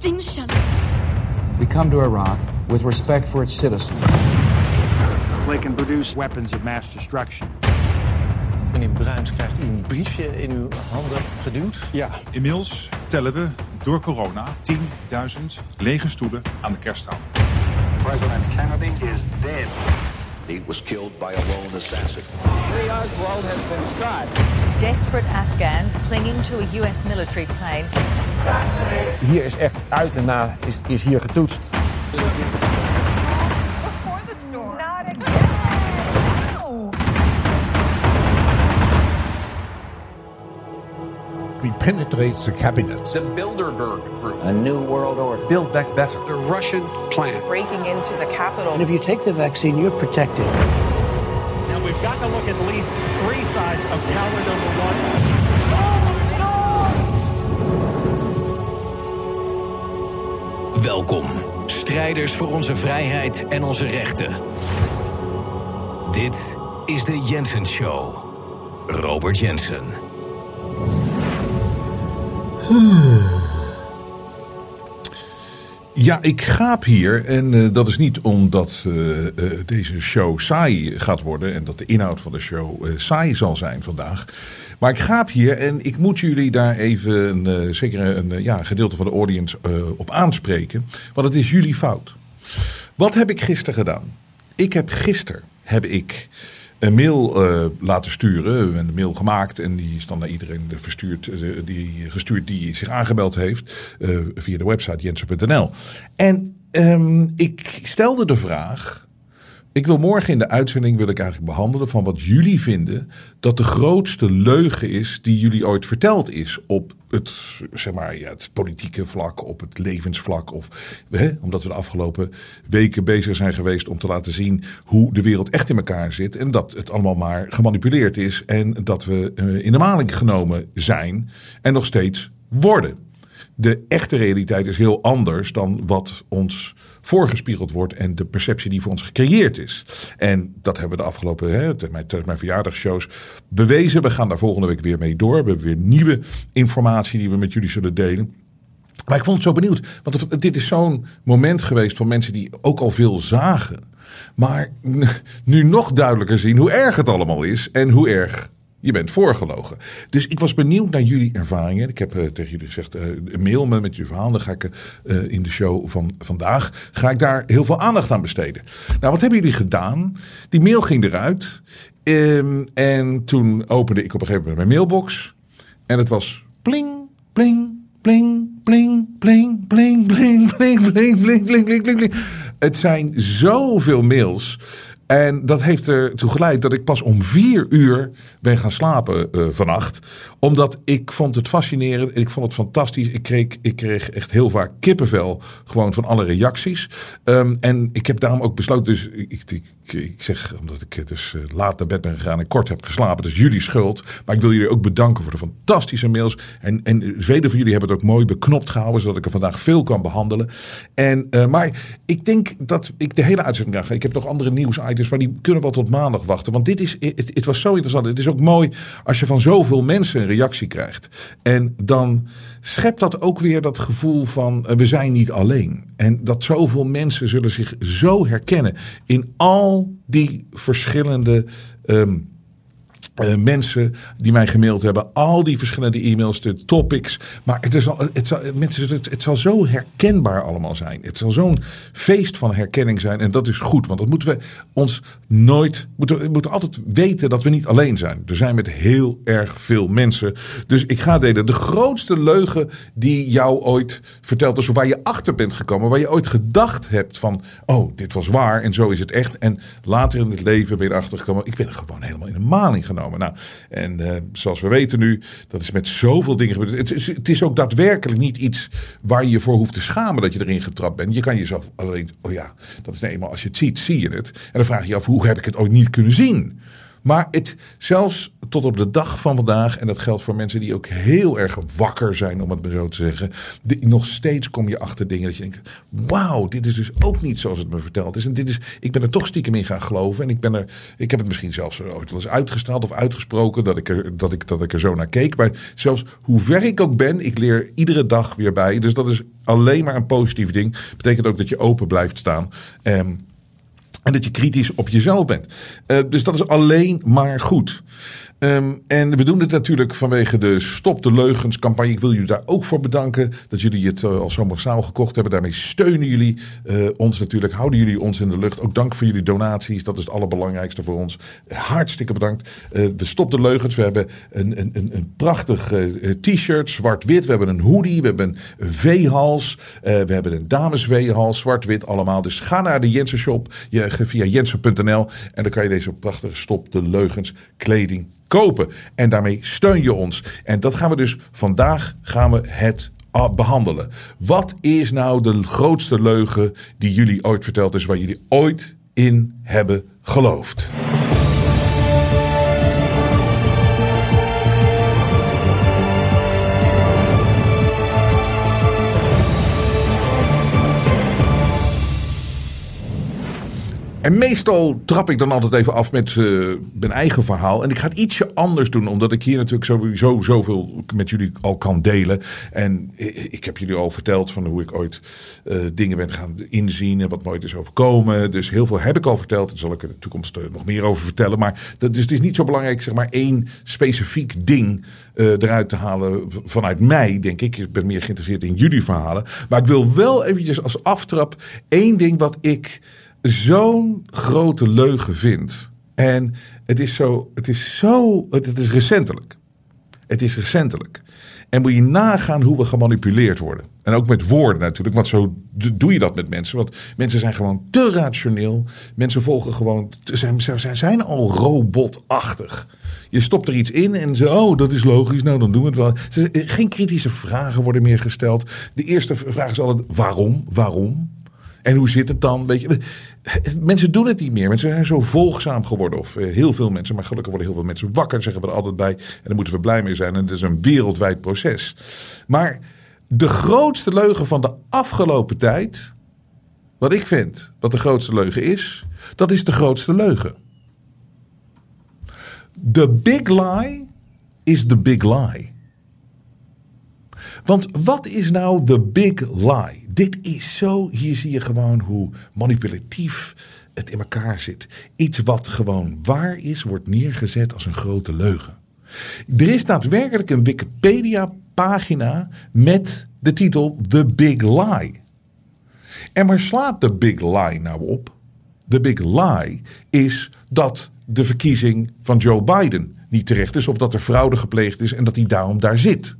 extinction. We come to Iraq with respect for its citizens. They can produce weapons of mass destruction. Meneer Bruins krijgt u een briefje in uw handen geduwd. Ja, inmiddels tellen we door corona 10.000 lege stoelen aan de kersttafel. President Kennedy is dead. He was killed by a lone assassin. Lee Oswald has been shot. Desperate Afghans clinging to a US military plane. Hier is echt uit en na is, is hier getoetst. Before the storm. Not again. We penetrate the cabinet. The Bilderberg Group. A new world order. Build back better. The Russian plan. breaking into the capital. And if you take the vaccine, you're protected. Now we've got to look at least three sides of tower number one. Welkom, strijders voor onze vrijheid en onze rechten. Dit is de Jensen Show. Robert Jensen. Ja, ik gaap hier. En eh, dat is niet omdat eh, eh, deze show saai gaat worden. En dat de inhoud van de show saai zal zijn vandaag. Maar ik gaap hier en ik moet jullie daar even, eh, zeker een ja, gedeelte van de audience, op aanspreken. Want het is jullie fout. Wat heb ik gisteren gedaan? Ik heb gisteren heb ik een mail eh, laten sturen. Een mail gemaakt en die is dan naar iedereen verstuurd, eh, die, gestuurd die zich aangebeld heeft eh, via de website jensen.nl. En ehm, ik stelde de vraag. Ik wil morgen in de uitzending wil ik eigenlijk behandelen van wat jullie vinden dat de grootste leugen is die jullie ooit verteld is op het, zeg maar, ja, het politieke vlak, op het levensvlak. Of, hè, omdat we de afgelopen weken bezig zijn geweest om te laten zien hoe de wereld echt in elkaar zit. En dat het allemaal maar gemanipuleerd is en dat we eh, in de maling genomen zijn en nog steeds worden. De echte realiteit is heel anders dan wat ons voorgespiegeld wordt en de perceptie die voor ons gecreëerd is. En dat hebben we de afgelopen, hè, tijdens mijn, verjaardagsshows, bewezen. We gaan daar volgende week weer mee door. We hebben weer nieuwe informatie die we met jullie zullen delen. Maar ik vond het zo benieuwd, want dit is zo'n moment geweest van mensen die ook al veel zagen. Maar nu nog duidelijker zien hoe erg het allemaal is en hoe erg je bent voorgelogen. Dus ik was benieuwd naar jullie ervaringen. Ik heb uh, tegen jullie gezegd, uh, mail me met je verhaal. Dan ga ik uh, in de show van vandaag ga ik daar heel veel aandacht aan besteden. Nou, wat hebben jullie gedaan? Die mail ging eruit. Um, en toen opende ik op een gegeven moment mijn mailbox. En het was pling, pling, pling, pling, pling, pling, pling, pling, pling, pling, pling, pling, pling. Het zijn zoveel mails. En dat heeft ertoe geleid dat ik pas om vier uur ben gaan slapen uh, vannacht. Omdat ik vond het fascinerend en ik vond het fantastisch. Ik kreeg, ik kreeg echt heel vaak kippenvel gewoon van alle reacties. Um, en ik heb daarom ook besloten, dus ik, ik, ik zeg omdat ik dus laat naar bed ben gegaan en kort heb geslapen. Dus jullie schuld. Maar ik wil jullie ook bedanken voor de fantastische mails. En, en velen van jullie hebben het ook mooi beknopt gehouden, zodat ik er vandaag veel kan behandelen. En, uh, maar ik denk dat ik de hele uitzending ga. Ik heb nog andere nieuwsitems, maar die kunnen wel tot maandag wachten. Want dit is, het, was zo interessant. Het is ook mooi als je van zoveel mensen reactie krijgt. En dan schept dat ook weer dat gevoel van uh, we zijn niet alleen. En dat zoveel mensen zullen zich zo herkennen in al die verschillende um, uh, mensen die mij gemaild hebben, al die verschillende e-mails, de topics. Maar het, is al, het, zal, mensen, het, zal zo herkenbaar allemaal zijn. Het zal zo'n feest van herkenning zijn. En dat is goed, want dat moeten we ons nooit. Moeten, we moeten altijd weten dat we niet alleen zijn. Er zijn met heel erg veel mensen. Dus ik ga delen. De grootste leugen die jou ooit verteld is, waar je achter bent gekomen, waar je ooit gedacht hebt van: oh, dit was waar en zo is het echt. En later in het leven ben je gekomen: ik ben gewoon helemaal in een maling Nou, en uh, zoals we weten nu, dat is met zoveel dingen. Het is, het is ook daadwerkelijk niet iets waar je je voor hoeft te schamen dat je erin getrapt bent. Je kan jezelf alleen, oh ja, dat is nee, eenmaal als je het ziet, zie je het. En dan vraag je je af, hoe heb ik het ooit niet kunnen zien? Maar het, zelfs tot op de dag van vandaag, en dat geldt voor mensen die ook heel erg wakker zijn, om het maar zo te zeggen. Nog steeds kom je achter dingen dat je denkt: wauw, dit is dus ook niet zoals het me verteld is. En dit is, ik ben er toch stiekem in gaan geloven. En ik, ben er, ik heb het misschien zelfs ooit wel eens uitgestraald of uitgesproken dat ik, er, dat, ik, dat ik er zo naar keek. Maar zelfs hoe ver ik ook ben, ik leer iedere dag weer bij. Dus dat is alleen maar een positief ding. Betekent ook dat je open blijft staan. Um, en dat je kritisch op jezelf bent. Uh, dus dat is alleen maar goed. Um, en we doen het natuurlijk vanwege de Stop de Leugens campagne. Ik wil jullie daar ook voor bedanken dat jullie het uh, al zo massaal gekocht hebben. Daarmee steunen jullie uh, ons natuurlijk, houden jullie ons in de lucht. Ook dank voor jullie donaties, dat is het allerbelangrijkste voor ons. Hartstikke bedankt. Uh, we Stop de Leugens, we hebben een, een, een, een prachtig t-shirt, zwart-wit. We hebben een hoodie, we hebben een V-hals, we hebben een dames V-hals, zwart-wit allemaal. Dus ga naar de Jensen Shop je, via jensen.nl en dan kan je deze prachtige Stop de Leugens kleding kopen. En daarmee steun je ons. En dat gaan we dus vandaag gaan we het behandelen. Wat is nou de grootste leugen die jullie ooit verteld is, waar jullie ooit in hebben geloofd? En meestal trap ik dan altijd even af met uh, mijn eigen verhaal. En ik ga het ietsje anders doen, omdat ik hier natuurlijk sowieso zoveel met jullie al kan delen. En ik heb jullie al verteld van hoe ik ooit uh, dingen ben gaan inzien en wat nooit is overkomen. Dus heel veel heb ik al verteld. Daar zal ik in de toekomst uh, nog meer over vertellen. Maar dat, dus het is niet zo belangrijk, zeg maar, één specifiek ding eruit te halen vanuit mij, denk ik. Ik ben meer geïnteresseerd in jullie verhalen. Maar ik wil wel eventjes als aftrap één ding wat ik zo'n grote leugen vindt. En het is zo, het is zo, het is recentelijk. Het is recentelijk. En moet je nagaan hoe we gemanipuleerd worden. En ook met woorden natuurlijk, want zo doe je dat met mensen. Want mensen zijn gewoon te rationeel. Mensen volgen gewoon, zijn, zijn, zijn al robotachtig. Je stopt er iets in en zo, oh, dat is logisch, nou dan doen we het wel. Geen kritische vragen worden meer gesteld. De eerste vraag is altijd waarom, waarom? En hoe zit het dan? Weet je, mensen doen het niet meer. Mensen zijn zo volgzaam geworden. Of eh, heel veel mensen, maar gelukkig worden heel veel mensen wakker, zeggen we er altijd bij. En daar moeten we blij mee zijn. En het is een wereldwijd proces. Maar de grootste leugen van de afgelopen tijd, wat ik vind, wat de grootste leugen is, dat is de grootste leugen. The big lie is the big lie. Want wat is nou de big lie? Dit is zo, hier zie je gewoon hoe manipulatief het in elkaar zit. Iets wat gewoon waar is, wordt neergezet als een grote leugen. Er is daadwerkelijk een Wikipedia-pagina met de titel The Big Lie. En waar slaat de Big Lie nou op? De Big Lie is dat de verkiezing van Joe Biden niet terecht is, of dat er fraude gepleegd is en dat hij daarom daar zit.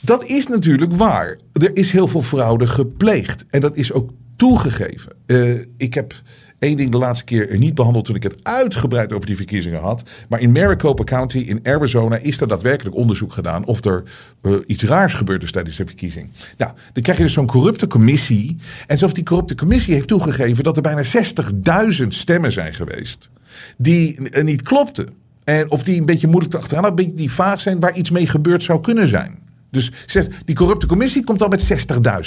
Dat is natuurlijk waar. Er is heel veel fraude gepleegd. En dat is ook toegegeven. Uh, ik heb één ding de laatste keer niet behandeld toen ik het uitgebreid over die verkiezingen had. Maar in Maricopa County in Arizona is er daadwerkelijk onderzoek gedaan of er uh, iets raars gebeurd is tijdens de verkiezing. Nou, dan krijg je dus zo'n corrupte commissie. En zelfs die corrupte commissie heeft toegegeven dat er bijna 60.000 stemmen zijn geweest die uh, niet klopten. En of die een beetje moeilijk te achteraan, een beetje die vaag zijn waar iets mee gebeurd zou kunnen zijn. Dus die corrupte commissie komt dan met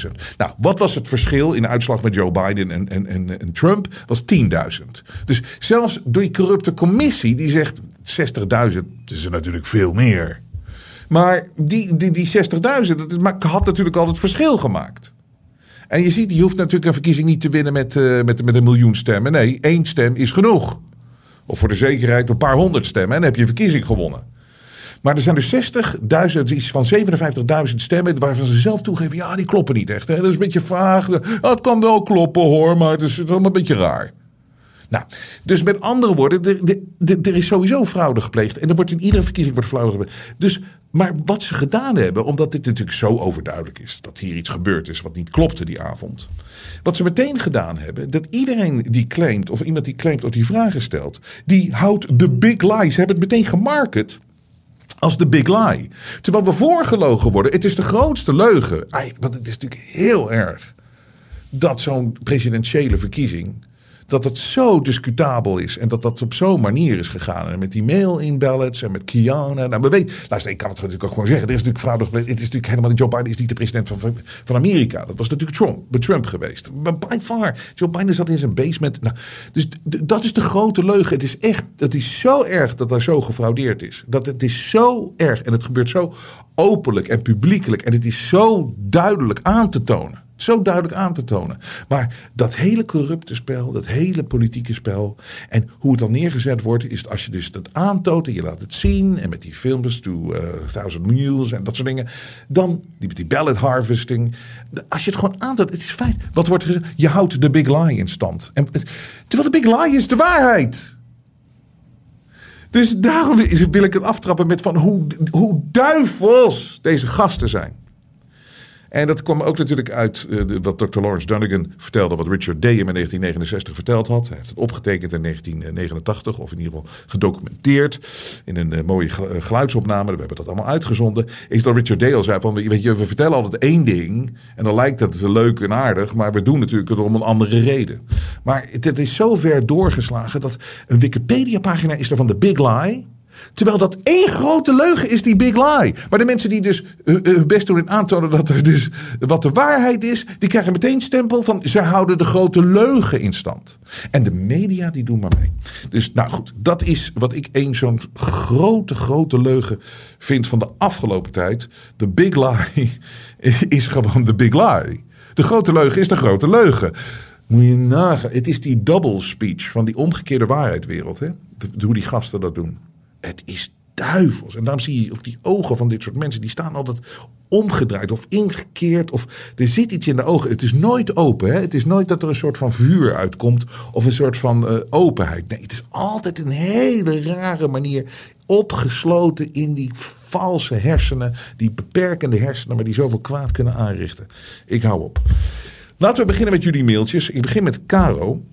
60.000. Nou, wat was het verschil in de uitslag met Joe Biden en, en, en, en Trump? Was 10.000. Dus zelfs door die corrupte commissie, die zegt 60.000, dat is er natuurlijk veel meer. Maar die, die, die 60.000, dat had natuurlijk al het verschil gemaakt. En je ziet, je hoeft natuurlijk een verkiezing niet te winnen met, uh, met, met een miljoen stemmen. Nee, één stem is genoeg. Of voor de zekerheid een paar honderd stemmen en dan heb je een verkiezing gewonnen. Maar er zijn dus 60.000, iets van 57.000 stemmen waarvan ze zelf toegeven, ja, die kloppen niet echt. Hè? Dat is een beetje vaag. het kan wel kloppen hoor, maar het is allemaal een beetje raar. Nou, dus met andere woorden, er, er, is sowieso fraude gepleegd. En er wordt in iedere verkiezing wordt fraude gepleegd. Dus, maar wat ze gedaan hebben, omdat dit natuurlijk zo overduidelijk is... dat hier iets gebeurd is wat niet klopte die avond... Wat ze meteen gedaan hebben, dat iedereen die claimt, of iemand die claimt of die vragen stelt, die houdt de big lies. Hebben het meteen gemarket als de big lie. Terwijl we voorgelogen worden. Het is de grootste leugen. Want het is natuurlijk heel erg dat zo'n presidentiële verkiezing. Dat het zo discutabel is. En dat dat op zo'n manier is gegaan. En met die mail-in ballots en met Kiana. Nou, we weten, luister, ik kan het natuurlijk ook gewoon zeggen. Er is natuurlijk fraude. Het is natuurlijk helemaal niet, Joe Biden is niet de president van, van Amerika. Dat was natuurlijk Trump, Trump geweest. Maar by far, Joe Biden zat in zijn basement. Nou, dus dat is de grote leugen. Het is echt, het is zo erg dat er zo gefraudeerd is. Dat het is zo erg en het gebeurt zo openlijk en publiekelijk. En het is zo duidelijk aan te tonen. Zo duidelijk aan te tonen. Maar dat hele corrupte spel, dat hele politieke spel. En hoe het dan neergezet wordt, is als je dus dat aantoont en je laat het zien. En met die films, to uh, Thousand Mules en dat soort dingen. Dan die, met die ballot harvesting. Als je het gewoon aantoont, het is fijn. Wat wordt gezegd? Je houdt de big lie in stand. En, terwijl de big lie is de waarheid. Dus daarom wil ik het aftrappen met van hoe, hoe duivels deze gasten zijn. En dat kwam ook natuurlijk uit uh, wat Dr. Lawrence Dunnigan vertelde, wat Richard Day in 1969 verteld had. Hij heeft het opgetekend in 1989, of in ieder geval gedocumenteerd in een uh, mooie geluidsopname. We hebben dat allemaal uitgezonden. Is dat Richard Day al zei van, weet je, we vertellen altijd één ding en dan lijkt het leuk en aardig, maar we doen natuurlijk het om een andere reden. Maar het, is zo ver doorgeslagen dat een Wikipedia-pagina is van de Big Lie. Terwijl dat één grote leugen is, die big lie. Maar de mensen die dus hun best doen in aantonen dat er dus wat de waarheid is, die krijgen meteen stempel van ze houden de grote leugen in stand. En de media die doen maar mee. Dus nou goed, dat is wat ik één zo'n grote, grote leugen vind van de afgelopen tijd. De big lie is gewoon de big lie. De grote leugen is de grote leugen. Moet je nagaan. Het is die double speech van die omgekeerde waarheidwereld. Hè? Hoe die gasten dat doen. Het is duivels. En daarom zie je ook die ogen van dit soort mensen. Die staan altijd omgedraaid of ingekeerd. Of er zit iets in de ogen. Het is nooit open. Hè? Het is nooit dat er een soort van vuur uitkomt. Of een soort van uh, openheid. Nee, het is altijd een hele rare manier. Opgesloten in die valse hersenen. Die beperkende hersenen. Maar die zoveel kwaad kunnen aanrichten. Ik hou op. Laten we beginnen met jullie mailtjes. Ik begin met Caro.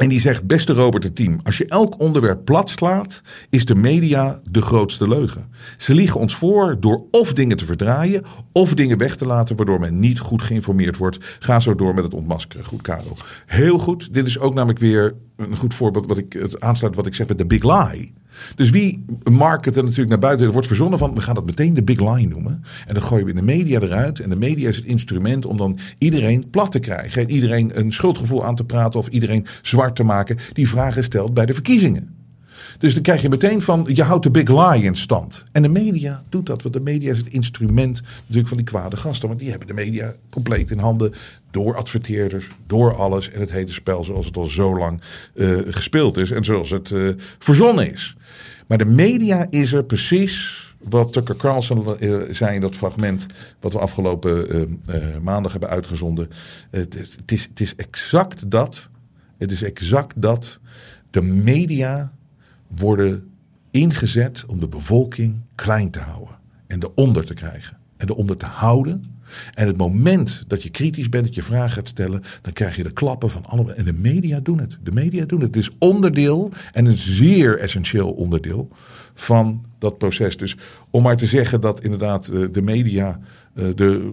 En die zegt, beste Robert het team, als je elk onderwerp plat slaat, is de media de grootste leugen. Ze liegen ons voor door of dingen te verdraaien, of dingen weg te laten, waardoor men niet goed geïnformeerd wordt. Ga zo door met het ontmaskeren. Goed, Karel. Heel goed. Dit is ook namelijk weer een goed voorbeeld wat ik het aansluit wat ik zeg met de big lie. Dus wie marketen natuurlijk naar buiten? Er wordt verzonnen van, we gaan dat meteen de big lie noemen. En dan gooien we in de media eruit. En de media is het instrument om dan iedereen plat te krijgen. En iedereen een schuldgevoel aan te praten of iedereen zwart te maken die vragen stelt bij de verkiezingen. Dus dan krijg je meteen van, je houdt de big lie in stand. En de media doet dat, want de media is het instrument natuurlijk van die kwade gasten. Want die hebben de media compleet in handen door adverteerders, door alles. En het hele spel zoals het al zo lang uh, gespeeld is en zoals het uh, verzonnen is. Maar de media is er precies wat Tucker Carlson uh, zei in dat fragment wat we afgelopen uh, uh, maandag hebben uitgezonden. Het, is, is exact dat. Het is exact dat. De media worden ingezet om de bevolking klein te houden. En eronder te krijgen. En eronder te houden. En het moment dat je kritisch bent, dat je vragen gaat stellen, dan krijg je de klappen van allemaal. En de media doen het. De media doen het. Het is onderdeel en een zeer essentieel onderdeel van dat proces. Dus om maar te zeggen dat inderdaad eh, de media de,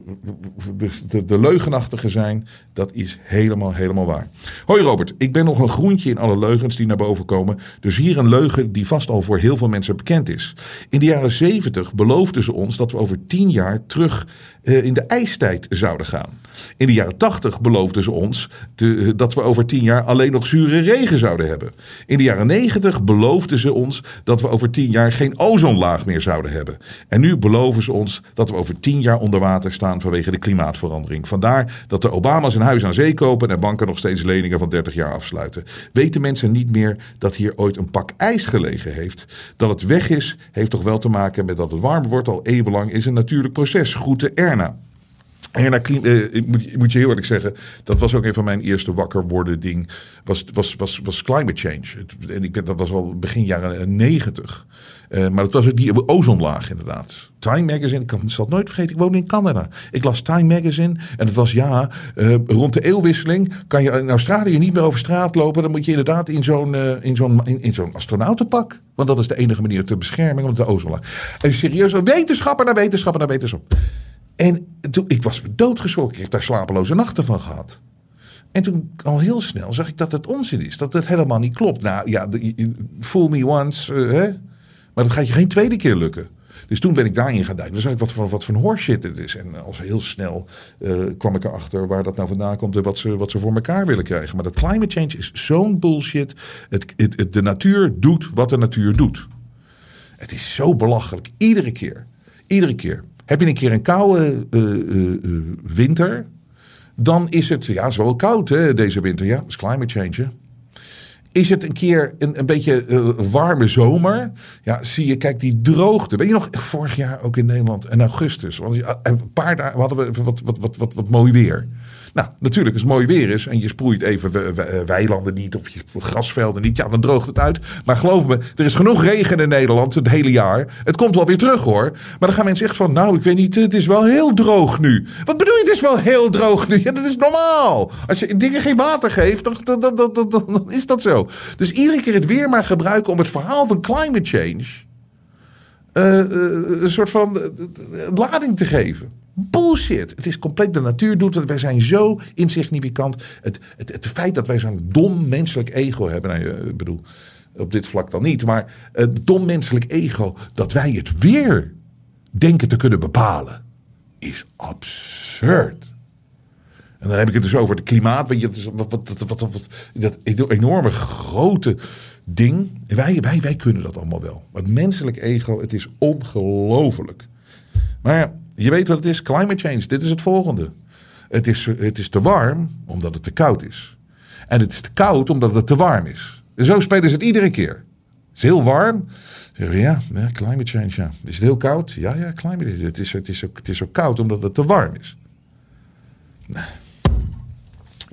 de, de, leugenachtige zijn, dat is helemaal, helemaal waar. Hoi Robert, ik ben nog een groentje in alle leugens die naar boven komen. Dus hier een leugen die vast al voor heel veel mensen bekend is. In de jaren zeventig beloofden ze ons dat we over tien jaar terug uh, in de ijstijd zouden gaan. In de jaren tachtig beloofden ze ons te, dat we over tien jaar alleen nog zure regen zouden hebben. In de jaren negentig beloofden ze ons dat we over tien jaar geen ozonlaag meer zouden hebben. En nu beloven ze ons dat we over tien jaar onder water staan vanwege de klimaatverandering. Vandaar dat de Obama's een huis aan zee kopen en banken nog steeds leningen van 30 jaar afsluiten. Weten mensen niet meer dat hier ooit een pak ijs gelegen heeft? Dat het weg is, heeft toch wel te maken met dat het warmer wordt al eeuwenlang is een natuurlijk proces. Groeten Erna. Erna, uh, ik moet, je heel eerlijk zeggen, dat was ook een van mijn eerste wakker worden ding, was, was, was, was climate change. En ik dat was al begin jaren negentig. Uh, maar dat was ook die ozonlaag inderdaad. Time Magazine, ik zal het nooit vergeten, ik woonde in Canada. Ik las Time Magazine en het was ja, uh, rond de eeuwwisseling kan je in Australië niet meer over straat lopen. Dan moet je inderdaad in zo'n in zo'n in, in zo'n astronautenpak. Want dat is de enige manier ter bescherming om de ozonlaag. En serieus, wetenschapper naar wetenschapper naar wetenschap. En toen, ik was doodgeschrokken. Ik heb daar slapeloze nachten van gehad. En toen al heel snel zag ik dat het onzin is. Dat het helemaal niet klopt. Nou ja, fool me once, eh, hè? maar dat gaat je geen tweede keer lukken. Dus toen ben ik daarin gaan duiken. Dan zag wat voor, wat voor het is. En als heel snel eh, kwam ik erachter waar dat nou vandaan komt en wat ze, wat ze voor elkaar willen krijgen. Maar dat climate change is zo'n bullshit. Het, het- de natuur doet wat de natuur doet. Het is zo belachelijk. Iedere keer. Iedere keer. Heb je een keer een koude eh, eh, eh, winter, dan is het, ja, is wel koud hè, deze winter. Ja, dat is climate change. Is het een keer een, een beetje warme zomer? Ja, zie je, kijk, die droogte. Weet je nog, vorig jaar ook in Nederland, in augustus. Want een paar dagen hadden we wat, wat, wat, wat, wat mooi weer. Nou, natuurlijk, als het mooi weer is en je sproeit even we- weilanden niet of je grasvelden niet, ja, dan droogt het uit. Maar geloof me, er is genoeg regen in Nederland het hele jaar. Het komt wel weer terug hoor. Maar dan gaan mensen echt van, nou, ik weet niet, het is wel heel droog nu. Wat bedoel je, het is wel heel droog nu? Ja, dat is normaal. Als je dingen geen water geeft, dan, dan, dan, dan, is dat zo. Dus iedere keer het weer maar gebruiken om het verhaal van climate change eh, eh, een soort van eh, eh, lading te geven. Bullshit. Het is compleet de natuur doet het. Wij zijn zo insignificant. Het, het, het feit dat wij zo'n dom menselijk ego hebben. Nou, ik bedoel, op dit vlak dan niet. Maar het dom menselijk ego dat wij het weer denken te kunnen bepalen. Is absurd. En dan heb ik het dus over het klimaat. Weet je, wat, wat, wat, wat, dat enorme grote ding. Wij, wij, wij kunnen dat allemaal wel. Het menselijk ego, het is ongelooflijk. Maar je weet wat het is. Climate change, dit is het volgende. Het is, het is te warm omdat het te koud is. En het is te koud omdat het te warm is. En zo spelen ze het iedere keer. Het is heel warm. Zeggen ja, ja, climate change, ja. Is het heel koud? Ja, ja, climate change. Het is, het is, ook- het is zo koud omdat het te warm is.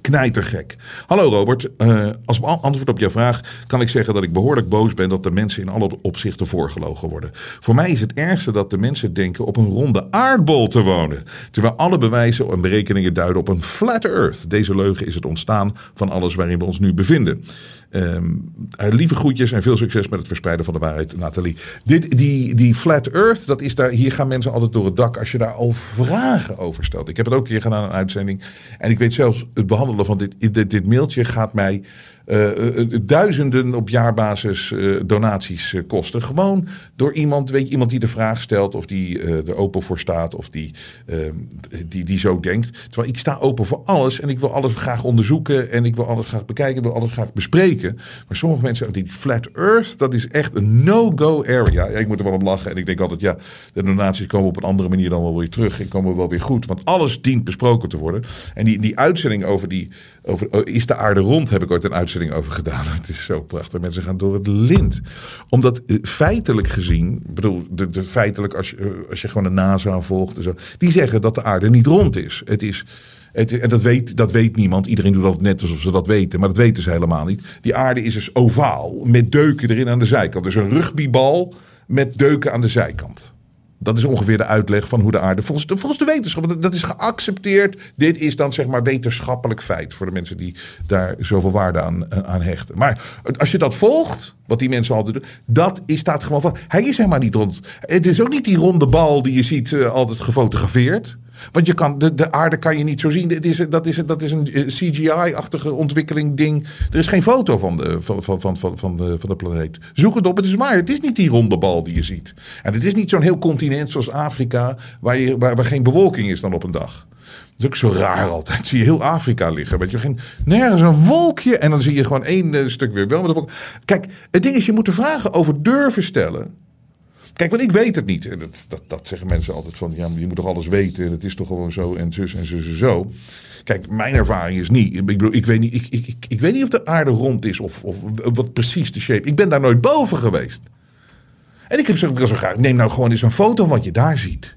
Knijtergek. Hallo Robert, Eh, als antwoord op jouw vraag kan ik zeggen dat ik behoorlijk boos ben dat de mensen in alle opzichten voorgelogen worden. Voor mij is het ergste dat de mensen denken op een ronde aardbol te wonen. Terwijl alle bewijzen en berekeningen duiden op een flat earth. Deze leugen is het ontstaan van alles waarin we ons nu bevinden. Eh, lieve groetjes en veel succes met het verspreiden van de waarheid, Nathalie. Dit, die, die flat earth, dat is daar, hier gaan mensen altijd door het dak als je daar al vragen over stelt. Ik heb het ook een keer gedaan een uitzending. En ik weet zelfs, het behandelen van dit, dit, dit mailtje gaat mij eh, eh, eh, duizenden op jaarbasis donaties kosten. Gewoon door iemand, weet je, iemand die de vraag stelt of die er open voor staat of die, die, die zo denkt. Terwijl ik sta open voor alles en ik wil alles graag onderzoeken en ik wil alles graag bekijken, ik wil alles graag bespreken. Maar sommige mensen, die flat earth, dat is echt een no-go area. Ja, ik moet er wel om lachen en ik denk altijd, ja, de donaties komen op een andere manier dan wel weer terug en komen wel weer goed. Want alles dient besproken te worden. En die, die uitzending over die, over, oh, is de aarde rond, heb ik ooit een uitzending over gedaan. Het is zo prachtig. Mensen gaan door het lint. Omdat eh, feitelijk gezien, bedoel, de, de feitelijk als je, eh, als je gewoon de NASA volgt en zo, die zeggen dat de aarde niet rond is. Het is het, en dat weet, dat weet niemand. Iedereen doet dat net alsof ze dat weten. Maar dat weten ze helemaal niet. Die aarde is dus ovaal. Met deuken erin aan de zijkant. Dus een rugbybal met deuken aan de zijkant. Dat is ongeveer de uitleg van hoe de aarde. Volgens de, volgens de wetenschap. dat- Dat is geaccepteerd. Dit is dan zeg maar wetenschappelijk feit. Voor de mensen die daar zoveel waarde aan, eh, aan hechten. Maar als je dat volgt. Wat die mensen altijd doen. Dat is, staat gewoon van. Hij is helemaal niet rond. Het is ook niet die ronde bal die je ziet eh, altijd gefotografeerd. Want je kan, de, de aarde kan je niet zo zien. Het is, dat, is, dat is een eh, CGI-achtige ontwikkeling ding. Er is geen foto van de, van, van, van, van, de, van de planeet. Zoek het op, het is waar. Het is niet die ronde bal die je ziet. En het is niet zo'n heel continent zoals Afrika... Waar, je, waar, waar geen bewolking is dan op een dag. Dat is ook zo raar altijd. Zie je heel Afrika liggen. Weet je, geen, nergens een wolkje. En dan zie je gewoon één eh, stuk weer wel. Kijk, het ding is, je moet de vragen over durven stellen. Kijk, want ik weet het niet. Dat, dat, dat zeggen mensen altijd van, ja, je moet toch alles weten. En het is toch gewoon zo en zus en zus en zo. Kijk, mijn ervaring is niet. Ik ik weet niet, ik, ik, ik, weet niet of de aarde rond is of, of wat precies de shape. Ik ben daar nooit boven geweest. En ik heb zo, zo graag, neem nou gewoon eens een foto van wat je daar ziet.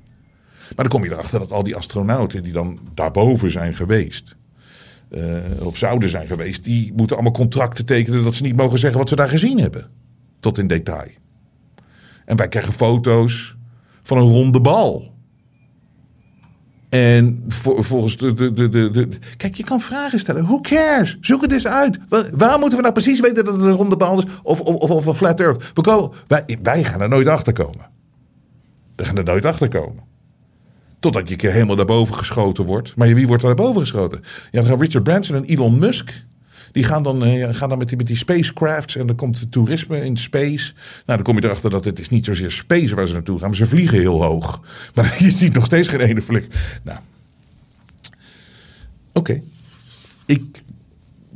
Maar dan kom je erachter dat al die astronauten die dan daarboven zijn geweest. eh, of zouden zijn geweest, die moeten allemaal contracten tekenen dat ze niet mogen zeggen wat ze daar gezien hebben. Tot in detail. En wij krijgen foto's van een ronde bal. En vol- volgens de, de, de, de, Kijk, je kan vragen stellen. Who cares? Zoek het eens uit. Wa- Waar moeten we nou precies weten dat het een ronde bal is? Of, of, of, een flat earth? We wij, wij gaan er nooit achter komen. We gaan er nooit achter komen. Totdat je helemaal daarboven geschoten wordt. Maar wie wordt daarboven geschoten? Ja, dan gaan Richard Branson en Elon Musk. Die gaan dan, eh, gaan dan met, die, met die spacecrafts en dan komt toerisme in space. Nou, dan kom je erachter dat het is niet zozeer space waar ze naartoe gaan, maar ze vliegen heel hoog. Maar je ziet nog steeds geen ene vlieg. Nou, oké. Ik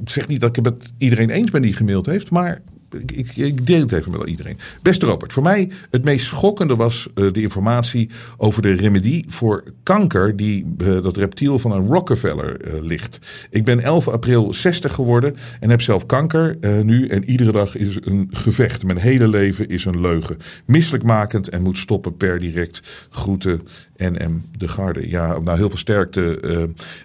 zeg niet dat ik het met iedereen eens ben die gemaild heeft, maar ik, ik, deel het even met iedereen. Beste Robert, voor mij het meest schokkende was uh, de informatie over de remedie voor kanker die uh, dat reptiel van een Rockefeller uh, ligt. Ik ben 11 april 60 geworden en heb zelf kanker nu en iedere dag is een gevecht. Mijn hele leven is een leugen. Misselijkmakend en moet stoppen per direct. Groeten NM de Garde. Ja, nou heel veel sterkte.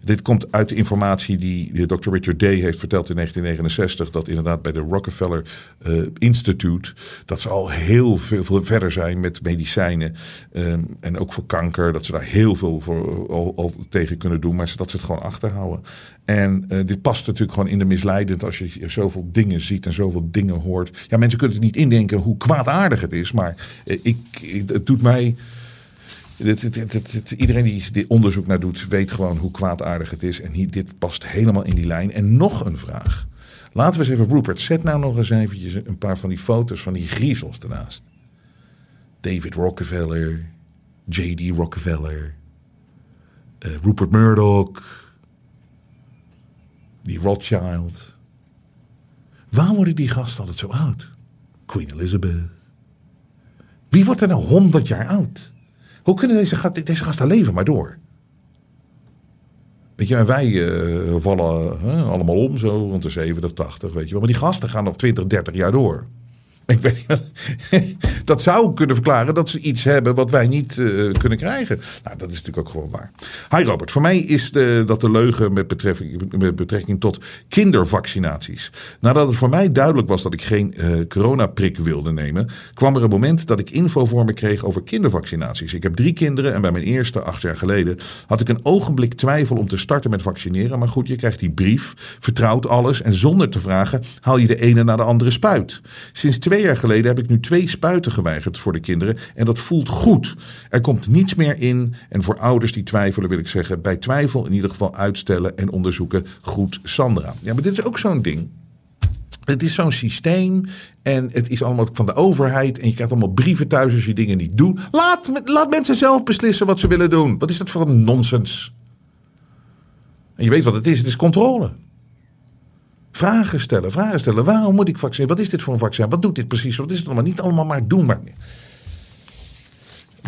Dit komt uit de informatie die Dr. Richard Day heeft verteld in 1969. Dat inderdaad bij de Rockefeller uh, Institute. Dat ze al heel veel, veel verder zijn met medicijnen. Um, en ook voor kanker. Dat ze daar heel veel voor al, tegen kunnen doen. Maar dat ze het gewoon achterhouden. En uh, dit past natuurlijk gewoon in de misleidend als je zoveel dingen ziet en zoveel dingen hoort. Ja, mensen kunnen het niet indenken hoe kwaadaardig het is. Maar ik, het doet mij iedereen die dit onderzoek naar doet, weet gewoon hoe kwaadaardig het is. En hier, dit past helemaal in die lijn. En nog een vraag. Laten we eens even, Rupert, zet nou nog eens eventjes een paar van die foto's van die griezels ernaast. David Rockefeller, J.D. Rockefeller, uh, Rupert Murdoch, die Rothschild. Waar worden die gasten altijd zo oud? Queen Elizabeth. Wie wordt er nou honderd jaar oud? Hoe kunnen deze, deze gasten leven maar door? Weet je, en wij uh, vallen uh, allemaal om zo rond de 70, 80, weet je wel. Maar die gasten gaan nog 20, 30 jaar door. Ik weet niet, dat zou kunnen verklaren dat ze iets hebben wat wij niet uh, kunnen krijgen. Nou, dat is natuurlijk ook gewoon waar. Hi Robert, voor mij is de, dat de leugen met betrekking, met betrekking tot kindervaccinaties. Nadat het voor mij duidelijk was dat ik geen uh, coronaprik wilde nemen, kwam er een moment dat ik info voor me kreeg over kindervaccinaties. Ik heb drie kinderen en bij mijn eerste, acht jaar geleden, had ik een ogenblik twijfel om te starten met vaccineren. Maar goed, je krijgt die brief, vertrouwt alles en zonder te vragen haal je de ene naar de andere spuit. Sinds twee Twee jaar geleden heb ik nu twee spuiten geweigerd voor de kinderen. En dat voelt goed. Er komt niets meer in. En voor ouders die twijfelen wil ik zeggen, bij twijfel in ieder geval uitstellen en onderzoeken. Goed, Sandra. Ja, maar dit is ook zo'n ding. Het is zo'n systeem en het is allemaal van de overheid. En je krijgt allemaal brieven thuis als je dingen niet doet. Laat, laat mensen zelf beslissen wat ze willen doen. Wat is dat voor een nonsens? En je weet wat het is, het is controle. Vragen stellen, vragen stellen. Waarom moet ik vaccineren? Wat is dit voor een vaccin? Wat doet dit precies? Wat is het allemaal? Niet allemaal maar doen. Maar...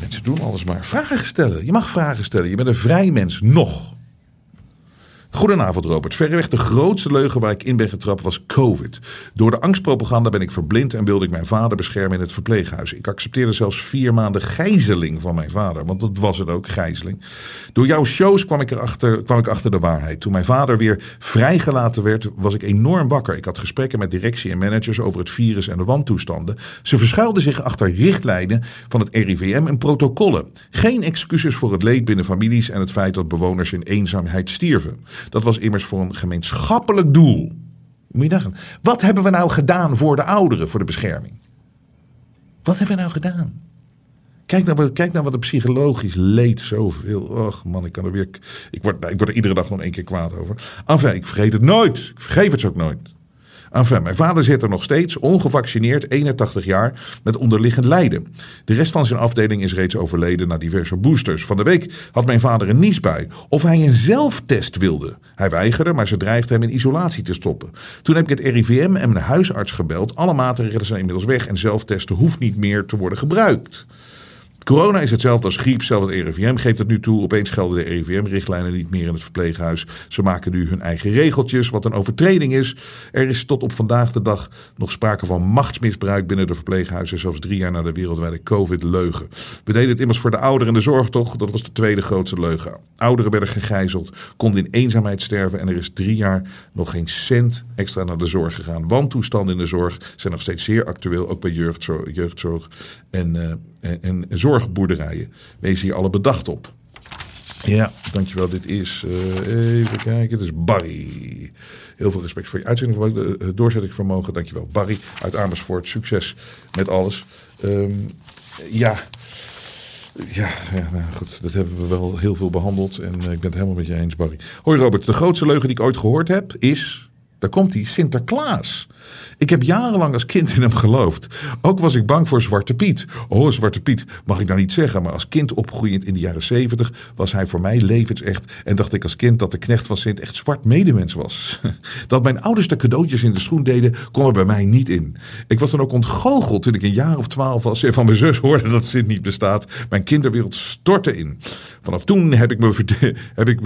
Mensen doen alles maar. Vragen stellen. Je mag vragen stellen. Je bent een vrij mens. Nog. Goedenavond Robert. Verreweg de grootste leugen waar ik in ben getrapt was COVID. Door de angstpropaganda ben ik verblind en wilde ik mijn vader beschermen in het verpleeghuis. Ik accepteerde zelfs vier maanden gijzeling van mijn vader, want dat was het ook, gijzeling. Door jouw shows kwam ik, erachter, kwam ik achter de waarheid. Toen mijn vader weer vrijgelaten werd, was ik enorm wakker. Ik had gesprekken met directie en managers over het virus en de wantoestanden. Ze verschuilden zich achter richtlijnen van het RIVM en protocollen. Geen excuses voor het leed binnen families en het feit dat bewoners in eenzaamheid stierven. Dat was immers voor een gemeenschappelijk doel. Moet je dachten, wat hebben we nou gedaan voor de ouderen, voor de bescherming? Wat hebben we nou gedaan? Kijk nou, wat, kijk nou wat een psychologisch leed zoveel. Och man, ik kan er weer. Ik word, ik word er iedere dag nog één keer kwaad over. Enfin, ik vergeet het nooit. Ik vergeef het ook nooit. Enfin, mijn vader zit er nog steeds, ongevaccineerd, 81 jaar, met onderliggend lijden. De rest van zijn afdeling is reeds overleden na diverse boosters. Van de week had mijn vader een niesbui. Of hij een zelftest wilde. Hij weigerde, maar ze dreigde hem in isolatie te stoppen. Toen heb ik het RIVM en mijn huisarts gebeld. Alle maatregelen zijn inmiddels weg en zelftesten hoeft niet meer te worden gebruikt. Corona is hetzelfde als griep, zelfs het RIVM geeft het nu toe. Opeens gelden de RIVM-richtlijnen niet meer in het verpleeghuis. Ze maken nu hun eigen regeltjes, wat een overtreding is. Er is tot op vandaag de dag nog sprake van machtsmisbruik binnen de verpleeghuizen, zelfs drie jaar na de wereldwijde COVID-leugen. We deden het immers voor de ouderen en de zorg toch? Dat was de tweede grootste leugen. Ouderen werden gegijzeld, konden in eenzaamheid sterven en er is drie jaar nog geen cent extra naar de zorg gegaan. Wantoestanden in de zorg zijn nog steeds zeer actueel, ook bij jeugdzorg, jeugdzorg en, uh, en, en zorgboerderijen. Wees hier alle bedacht op. Ja, dankjewel. Dit is, uh, even kijken, dit is Barry. Heel veel respect voor je uitzending, uh, doorzettingsvermogen. Dankjewel Barry uit Amersfoort. Succes met alles. Um, ja, Ja, ja nou goed, dat hebben we wel heel veel behandeld. En eh, ik ben het helemaal met je eens, Barry. Hoi Robert, de grootste leugen die ik ooit gehoord heb is... Daar komt hij, Sinterklaas. Ik heb jarenlang als kind in hem geloofd. Ook was ik bang voor Zwarte Piet. Oh, Zwarte Piet mag ik nou niet zeggen, maar als kind opgroeiend in de jaren zeventig was hij voor mij levensecht. En dacht ik als kind dat de knecht van Sint echt zwart medemens was. Dat mijn ouders de cadeautjes in de schoen deden, kon er bij mij niet in. Ik was dan ook ontgoocheld toen ik een jaar of twaalf was en van mijn zus hoorde dat Sint niet bestaat. Mijn kinderwereld stortte in. Vanaf toen heb ik me, heb ik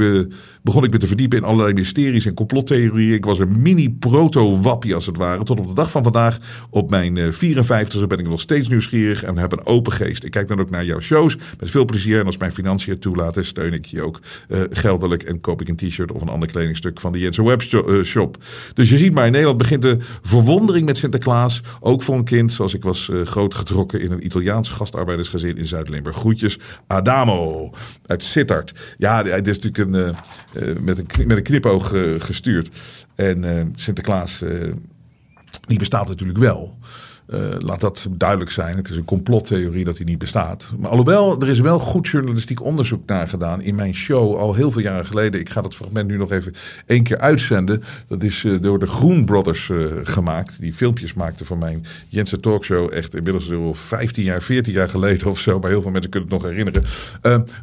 begon ik me te verdiepen in allerlei mysteries en complottheorieën. Ik was een mini proto-wappie als het ware. Tot op de dag van vandaag, op mijn 54e, ben ik nog steeds nieuwsgierig en heb een open geest. Ik kijk dan ook naar jouw shows met veel plezier. En als mijn financiën toelaten, steun ik je ook uh, geldelijk. En koop ik een t-shirt of een ander kledingstuk van de Jensen Webshop. Dus je ziet maar, in Nederland begint de verwondering met Sinterklaas. Ook voor een kind, zoals ik was groot getrokken in een Italiaans gastarbeidersgezin in Zuid-Limburg. Groetjes, Adamo uit Sittard. Ja, hij is natuurlijk een, met, een, met een knipoog gestuurd. En Sinterklaas die bestaat natuurlijk wel. Uh, laat dat duidelijk zijn. Het is een complottheorie dat hij niet bestaat. Maar alhoewel, er is wel goed journalistiek onderzoek naar gedaan in mijn show al heel veel jaren geleden. Ik ga dat fragment nu nog even één keer uitzenden. Dat is door de Groen Brothers gemaakt. Die filmpjes maakten van mijn Jensen Talkshow. Echt inmiddels al 15 jaar, 14 jaar geleden of zo. Maar heel veel mensen kunnen het nog herinneren.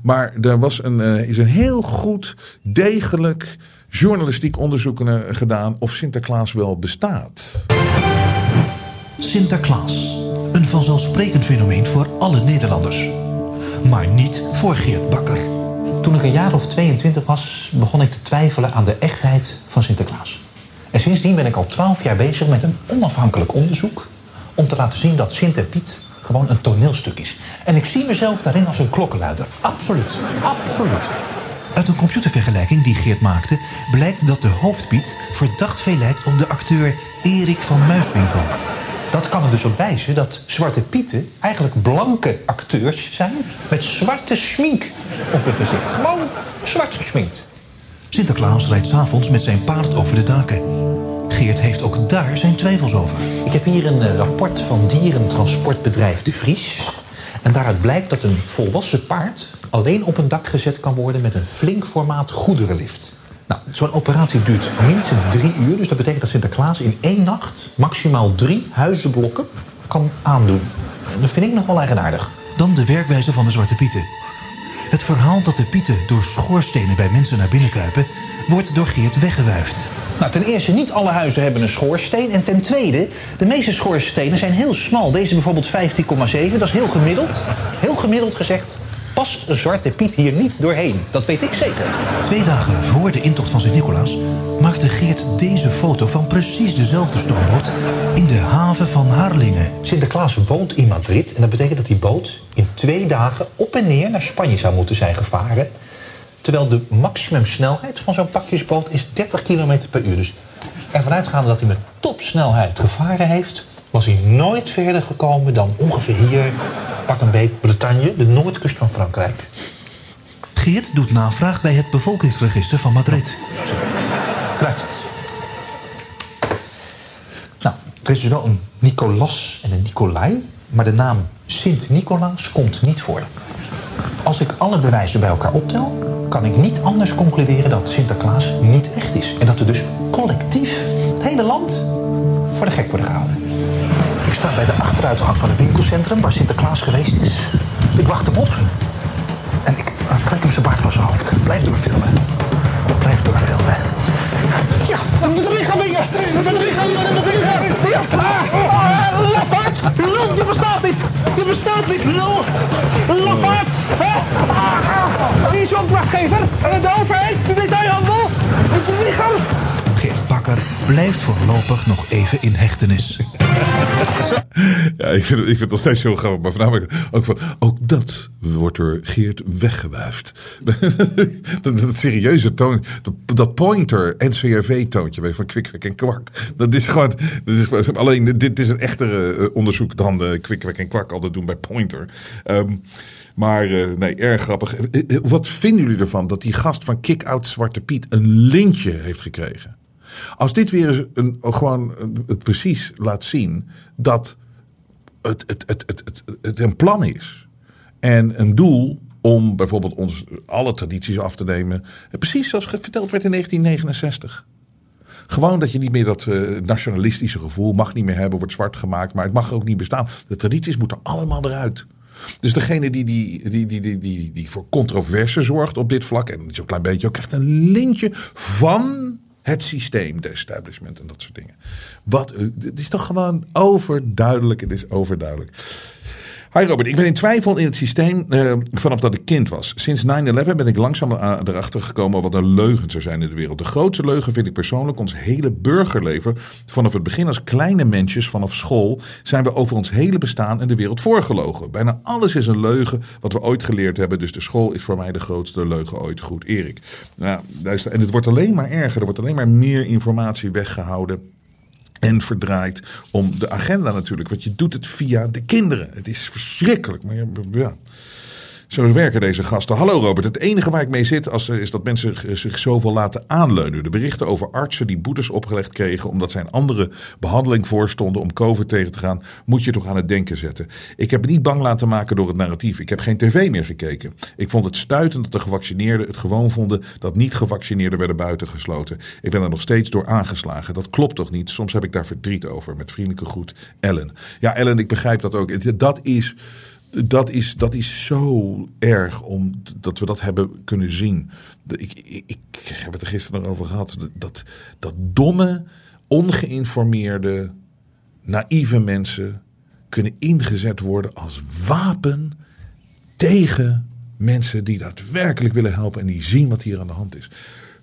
maar er was een, is een heel goed, degelijk journalistiek onderzoek gedaan of Sinterklaas wel bestaat. Sinterklaas. Een vanzelfsprekend fenomeen voor alle Nederlanders. Maar niet voor Geert Bakker. Toen ik een jaar of 22 was, begon ik te twijfelen aan de echtheid van Sinterklaas. En sindsdien ben ik al 12 jaar bezig met een onafhankelijk onderzoek om te laten zien dat Sint en Piet gewoon een toneelstuk is. En ik zie mezelf daarin als een klokkenluider. Absoluut. Absoluut. Uit een computervergelijking die Geert maakte, blijkt dat de hoofdpiet verdacht veel lijkt op de acteur Erik van Muiswinkel. Dat kan er dus op wijzen dat Zwarte Pieten eigenlijk blanke acteurs zijn met zwarte schmink op hun gezicht. Gewoon zwart geschminkt. Sinterklaas rijdt s'avonds met zijn paard over de daken. Geert heeft ook daar zijn twijfels over. Ik heb hier een rapport van dierentransportbedrijf De Vries. En daaruit blijkt dat een volwassen paard alleen op een dak gezet kan worden met een flink formaat goederenlift. Nou, zo'n operatie duurt minstens drie uur. Dus dat betekent dat Sinterklaas in één nacht maximaal drie huizenblokken kan aandoen. En dat vind ik nog wel eigenaardig. Dan de werkwijze van de Zwarte Pieten. Het verhaal dat de pieten door schoorstenen bij mensen naar binnen kruipen, wordt door Geert weggewuifd. Nou, ten eerste, niet alle huizen hebben een schoorsteen. En ten tweede, de meeste schoorstenen zijn heel smal. Deze bijvoorbeeld 15,7, dat is heel gemiddeld. Heel gemiddeld gezegd past een Zwarte Piet hier niet doorheen. Dat weet ik zeker. Twee dagen voor de intocht van Sint-Nicolaas maakte Geert deze foto van precies dezelfde stoomboot in de haven van Harlingen. Sinterklaas woont in Madrid en dat betekent dat die boot in twee dagen op en neer naar Spanje zou moeten zijn gevaren. Terwijl de maximumsnelheid van zo'n pakjesboot is 30 km per uur. Dus ervan uitgaande dat hij met topsnelheid gevaren heeft, was hij nooit verder gekomen dan ongeveer hier, pak een beet, Bretagne, de noordkust van Frankrijk. Geert doet navraag bij het bevolkingsregister van Madrid. Gracias. Nou, er is dus wel een Nicolas en een Nicolai, maar de naam Sint-Nicolaas komt niet voor. Als ik alle bewijzen bij elkaar optel, kan ik niet anders concluderen dat Sinterklaas niet echt is. En dat we dus collectief het hele land voor de gek worden gehouden. Ik sta bij de achteruitgang van het winkelcentrum waar Sinterklaas geweest is. Ik wacht hem op. En ik trek hem zijn baard van zijn hoofd. Blijf doorfilmen. Blijf doorfilmen. Ja, we moeten erin gaan dingen. We moeten erin gaan dingen. We moeten erin gaan. Ja, ah, lafaard. Lul, je bestaat niet. Je bestaat niet, lul. Lafaard. Wie is je opdrachtgever? De overheid? De detailhandel? Erin gaan. Geert Bakker blijft voorlopig nog even in hechtenis. Ja, ik vind, ik vind het nog steeds heel grappig. Maar voornamelijk ook van, ook dat wordt door Geert weggewuifd. dat, serieuze toon, dat, pointer NCRV-toontje van Kwikwek en Kwak. Dat is gewoon, dat is, alleen dit is een echtere onderzoek dan de Kwikwek en Kwak altijd doen bij pointer. Um, maar uh, nee, erg grappig. Wat vinden jullie ervan dat die gast van Kick-Out Zwarte Piet een lintje heeft gekregen? Als dit weer een, gewoon het precies laat zien dat het, het, het, het, het, een plan is. En een doel om bijvoorbeeld ons alle tradities af te nemen. Precies zoals verteld werd in 1969. Gewoon dat je niet meer dat uh, nationalistische gevoel mag niet meer hebben, wordt zwart gemaakt, maar het mag ook niet bestaan. De tradities moeten allemaal eruit. Dus degene die, die, die, die, die, die, die voor controverse zorgt op dit vlak, en zo'n klein beetje ook, krijgt een lintje van het systeem, de establishment en dat soort dingen. Wat, het is toch gewoon overduidelijk. Het is overduidelijk. Hi Robert, ik ben in twijfel in het systeem uh, vanaf dat ik kind was. Sinds 9-11 ben ik langzaam erachter gekomen wat een leugens er zijn in de wereld. De grootste leugen vind ik persoonlijk ons hele burgerleven. Vanaf het begin als kleine mensjes, vanaf school, zijn we over ons hele bestaan en de wereld voorgelogen. Bijna alles is een leugen wat we ooit geleerd hebben. Dus de school is voor mij de grootste leugen ooit. Goed, Erik. Nou, en het wordt alleen maar erger. Er wordt alleen maar meer informatie weggehouden en verdraait om de agenda natuurlijk. Want je doet het via de kinderen. Het is verschrikkelijk. Maar ja, zo werken deze gasten. Hallo Robert, het enige waar ik mee zit als, is dat mensen zich zoveel laten aanleunen. De berichten over artsen die boetes opgelegd kregen omdat zij een andere behandeling voorstonden om COVID tegen te gaan, moet je toch aan het denken zetten. Ik heb me niet bang laten maken door het narratief. Ik heb geen tv meer gekeken. Ik vond het stuitend dat de gevaccineerden het gewoon vonden dat niet-gevaccineerden werden buitengesloten. Ik ben er nog steeds door aangeslagen. Dat klopt toch niet? Soms heb ik daar verdriet over. Met vriendelijke groet, Ellen. Ja, Ellen, ik begrijp dat ook. Dat is dat is, dat is zo erg om, dat we dat hebben kunnen zien. Ik, ik, ik heb het er gisteren nog over gehad. Dat, dat domme, ongeïnformeerde, naïeve mensen kunnen ingezet worden als wapen tegen mensen die daadwerkelijk willen helpen en die zien wat hier aan de hand is.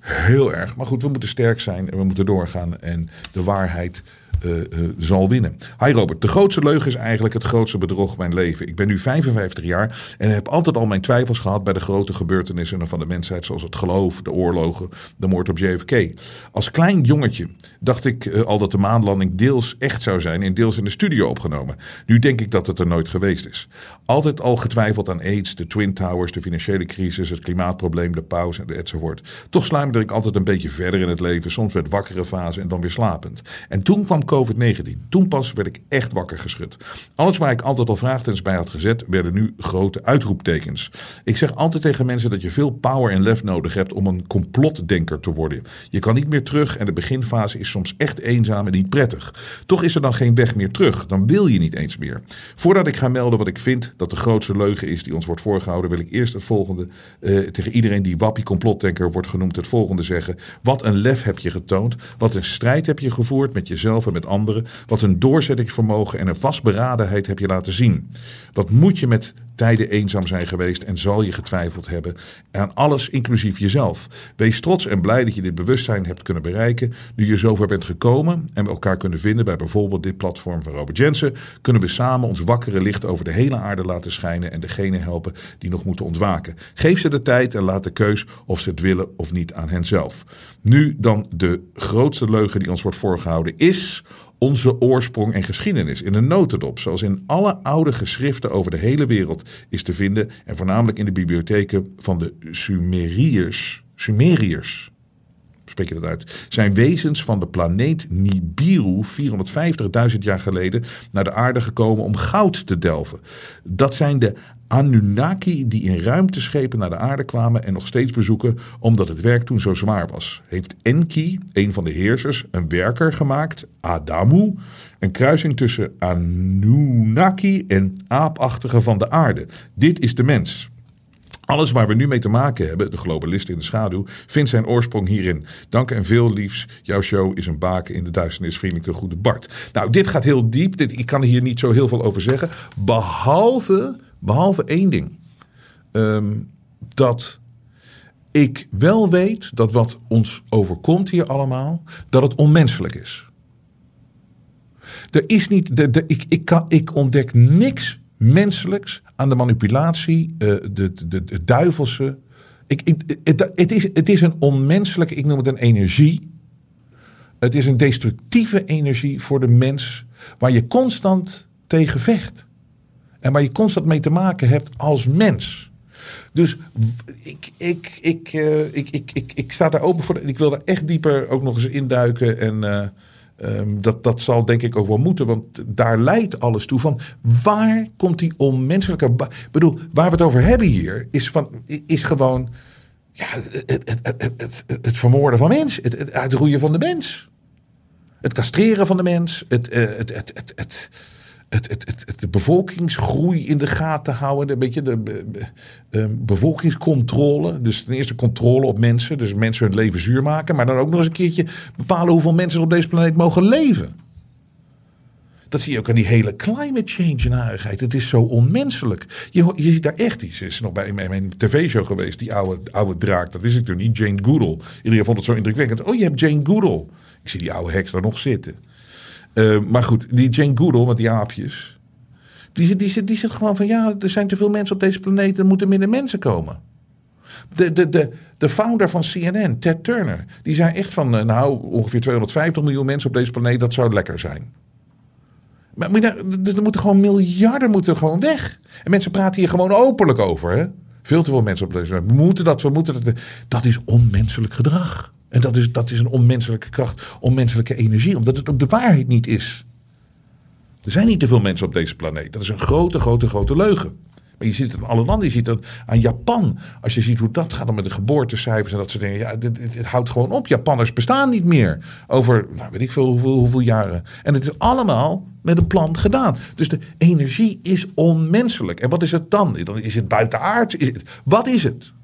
Heel erg. Maar goed, we moeten sterk zijn en we moeten doorgaan en de waarheid uh, zal winnen. Hi Robert, de grootste leugen is eigenlijk het grootste bedrog van mijn leven. Ik ben nu 55 jaar en heb altijd al mijn twijfels gehad bij de grote gebeurtenissen van de mensheid, zoals het geloof, de oorlogen, de moord op JFK. Als klein jongetje dacht ik uh, al dat de maanlanding deels echt zou zijn en deels in de studio opgenomen. Nu denk ik dat het er nooit geweest is. Altijd al getwijfeld aan AIDS, de Twin Towers, de financiële crisis, het klimaatprobleem, de pauze enzovoort. Toch sluimerde ik altijd een beetje verder in het leven, soms met wakkere fase en dan weer slapend. En toen kwam COVID-19. Toen pas werd ik echt wakker geschud. Alles waar ik altijd al vraagtekens bij had gezet, werden nu grote uitroeptekens. Ik zeg altijd tegen mensen dat je veel power en lef nodig hebt om een complotdenker te worden. Je kan niet meer terug en de beginfase is soms echt eenzaam en niet prettig. Toch is er dan geen weg meer terug. Dan wil je niet eens meer. Voordat ik ga melden wat ik vind dat de grootste leugen is die ons wordt voorgehouden, wil ik eerst het volgende uh, tegen iedereen die wappie complotdenker wordt genoemd, het volgende zeggen. Wat een lef heb je getoond. Wat een strijd heb je gevoerd met jezelf en met anderen. Wat een doorzettingsvermogen en een vastberadenheid heb je laten zien. Wat moet je met tijden eenzaam zijn geweest en zal je getwijfeld hebben aan alles, inclusief jezelf. Wees trots en blij dat je dit bewustzijn hebt kunnen bereiken. Nu je zover bent gekomen en we elkaar kunnen vinden bij bijvoorbeeld dit platform van Robert Jensen, kunnen we samen ons wakkere licht over de hele aarde laten schijnen en degene helpen die nog moeten ontwaken. Geef ze de tijd en laat de keus of ze het willen of niet aan henzelf. Nu dan de grootste leugen die ons wordt voorgehouden is onze oorsprong en geschiedenis in een notendop, zoals in alle oude geschriften over de hele wereld is te vinden en voornamelijk in de bibliotheken van de Sumeriërs. Sumeriërs spreek je dat uit, zijn wezens van de planeet Nibiru 450.000 jaar geleden naar de aarde gekomen om goud te delven. Dat zijn de Anunnaki die in ruimteschepen naar de aarde kwamen en nog steeds bezoeken omdat het werk toen zo zwaar was. Heeft Enki, een van de heersers, een werker gemaakt, Adamu, een kruising tussen Anunnaki en aapachtige van de aarde. Dit is de mens. Alles waar we nu mee te maken hebben, de globalist in de schaduw, vindt zijn oorsprong hierin. Dank en veel liefs. Jouw show is een baken in de duisternis, vriendelijke goede Bart. Nou, dit gaat heel diep. Dit, ik kan hier niet zo heel veel over zeggen. Behalve, behalve één ding. Ehm, dat ik wel weet dat wat ons overkomt hier allemaal, dat het onmenselijk is. Er is niet, de, de, ik, ik, kan, ik ontdek niks menselijks aan de manipulatie, uh, de, de, de, duivelse. Ik, ik, het, is, het is een onmenselijke, ik noem het een energie. Het is een destructieve energie voor de mens, waar je constant tegen vecht. En waar je constant mee te maken hebt als mens. Dus ik, ik, ik, uh, ik, ik, ik, ik sta daar open voor. Ik wil daar echt dieper ook nog eens induiken. En Ehm, dat, dat zal denk ik ook wel moeten, want daar leidt alles toe. Van waar komt die onmenselijke. Ik bedoel, waar we het over hebben hier, is, van, is gewoon. Ja, het, het, het, het, het vermoorden van mens. Het, het uitroeien van de mens. Het castreren van de mens. Het, eh, het, het, het, de bevolkingsgroei in de gaten houden. Een beetje de uh, bevolkingscontrole. Dus ten eerste controle op mensen. Dus mensen hun leven zuur maken. Maar dan ook nog eens een keertje bepalen hoeveel mensen op deze planeet mogen leven. Dat zie je ook aan die hele climate change narigheid. Het is zo onmenselijk. Je, je ziet daar echt iets. Is nog bij mijn tv-show geweest, die oude, oude draak. Dat wist ik toen niet. Jane Goodall. Iedereen vond het zo indrukwekkend. Oh, je hebt Jane Goodall. Ik zie die oude heks daar nog zitten. Uh, maar goed, die Jane Goodall met die aapjes. Die, die, die, die zegt gewoon van ja, er zijn te veel mensen op deze planeet. Er moeten minder mensen komen. De, de, de, de founder van CNN, Ted Turner, die zei echt van nou ongeveer 250 miljoen mensen op deze planeet. Dat zou lekker zijn. Maar, moeten gewoon miljarden moeten gewoon weg. En mensen praten hier gewoon openlijk over. Hè? Veel te veel mensen op deze planeet. We moeten dat, we moeten dat. Dat is onmenselijk gedrag. En dat is, dat is een onmenselijke kracht, onmenselijke energie, omdat het ook de waarheid niet is. Er zijn niet te veel mensen op deze planeet. Dat is een grote, grote, grote leugen. Maar je ziet het aan alle landen. Je ziet het aan Japan. Als je ziet hoe dat gaat dan met de geboortecijfers en dat soort dingen. Ja, het houdt gewoon op. Japanners bestaan niet meer. Over, nou weet ik veel, hoeveel, hoeveel jaren. En het is allemaal met een plan gedaan. Dus de energie is onmenselijk. En wat is het dan? Dan is het buitenaard. Is het, wat is het?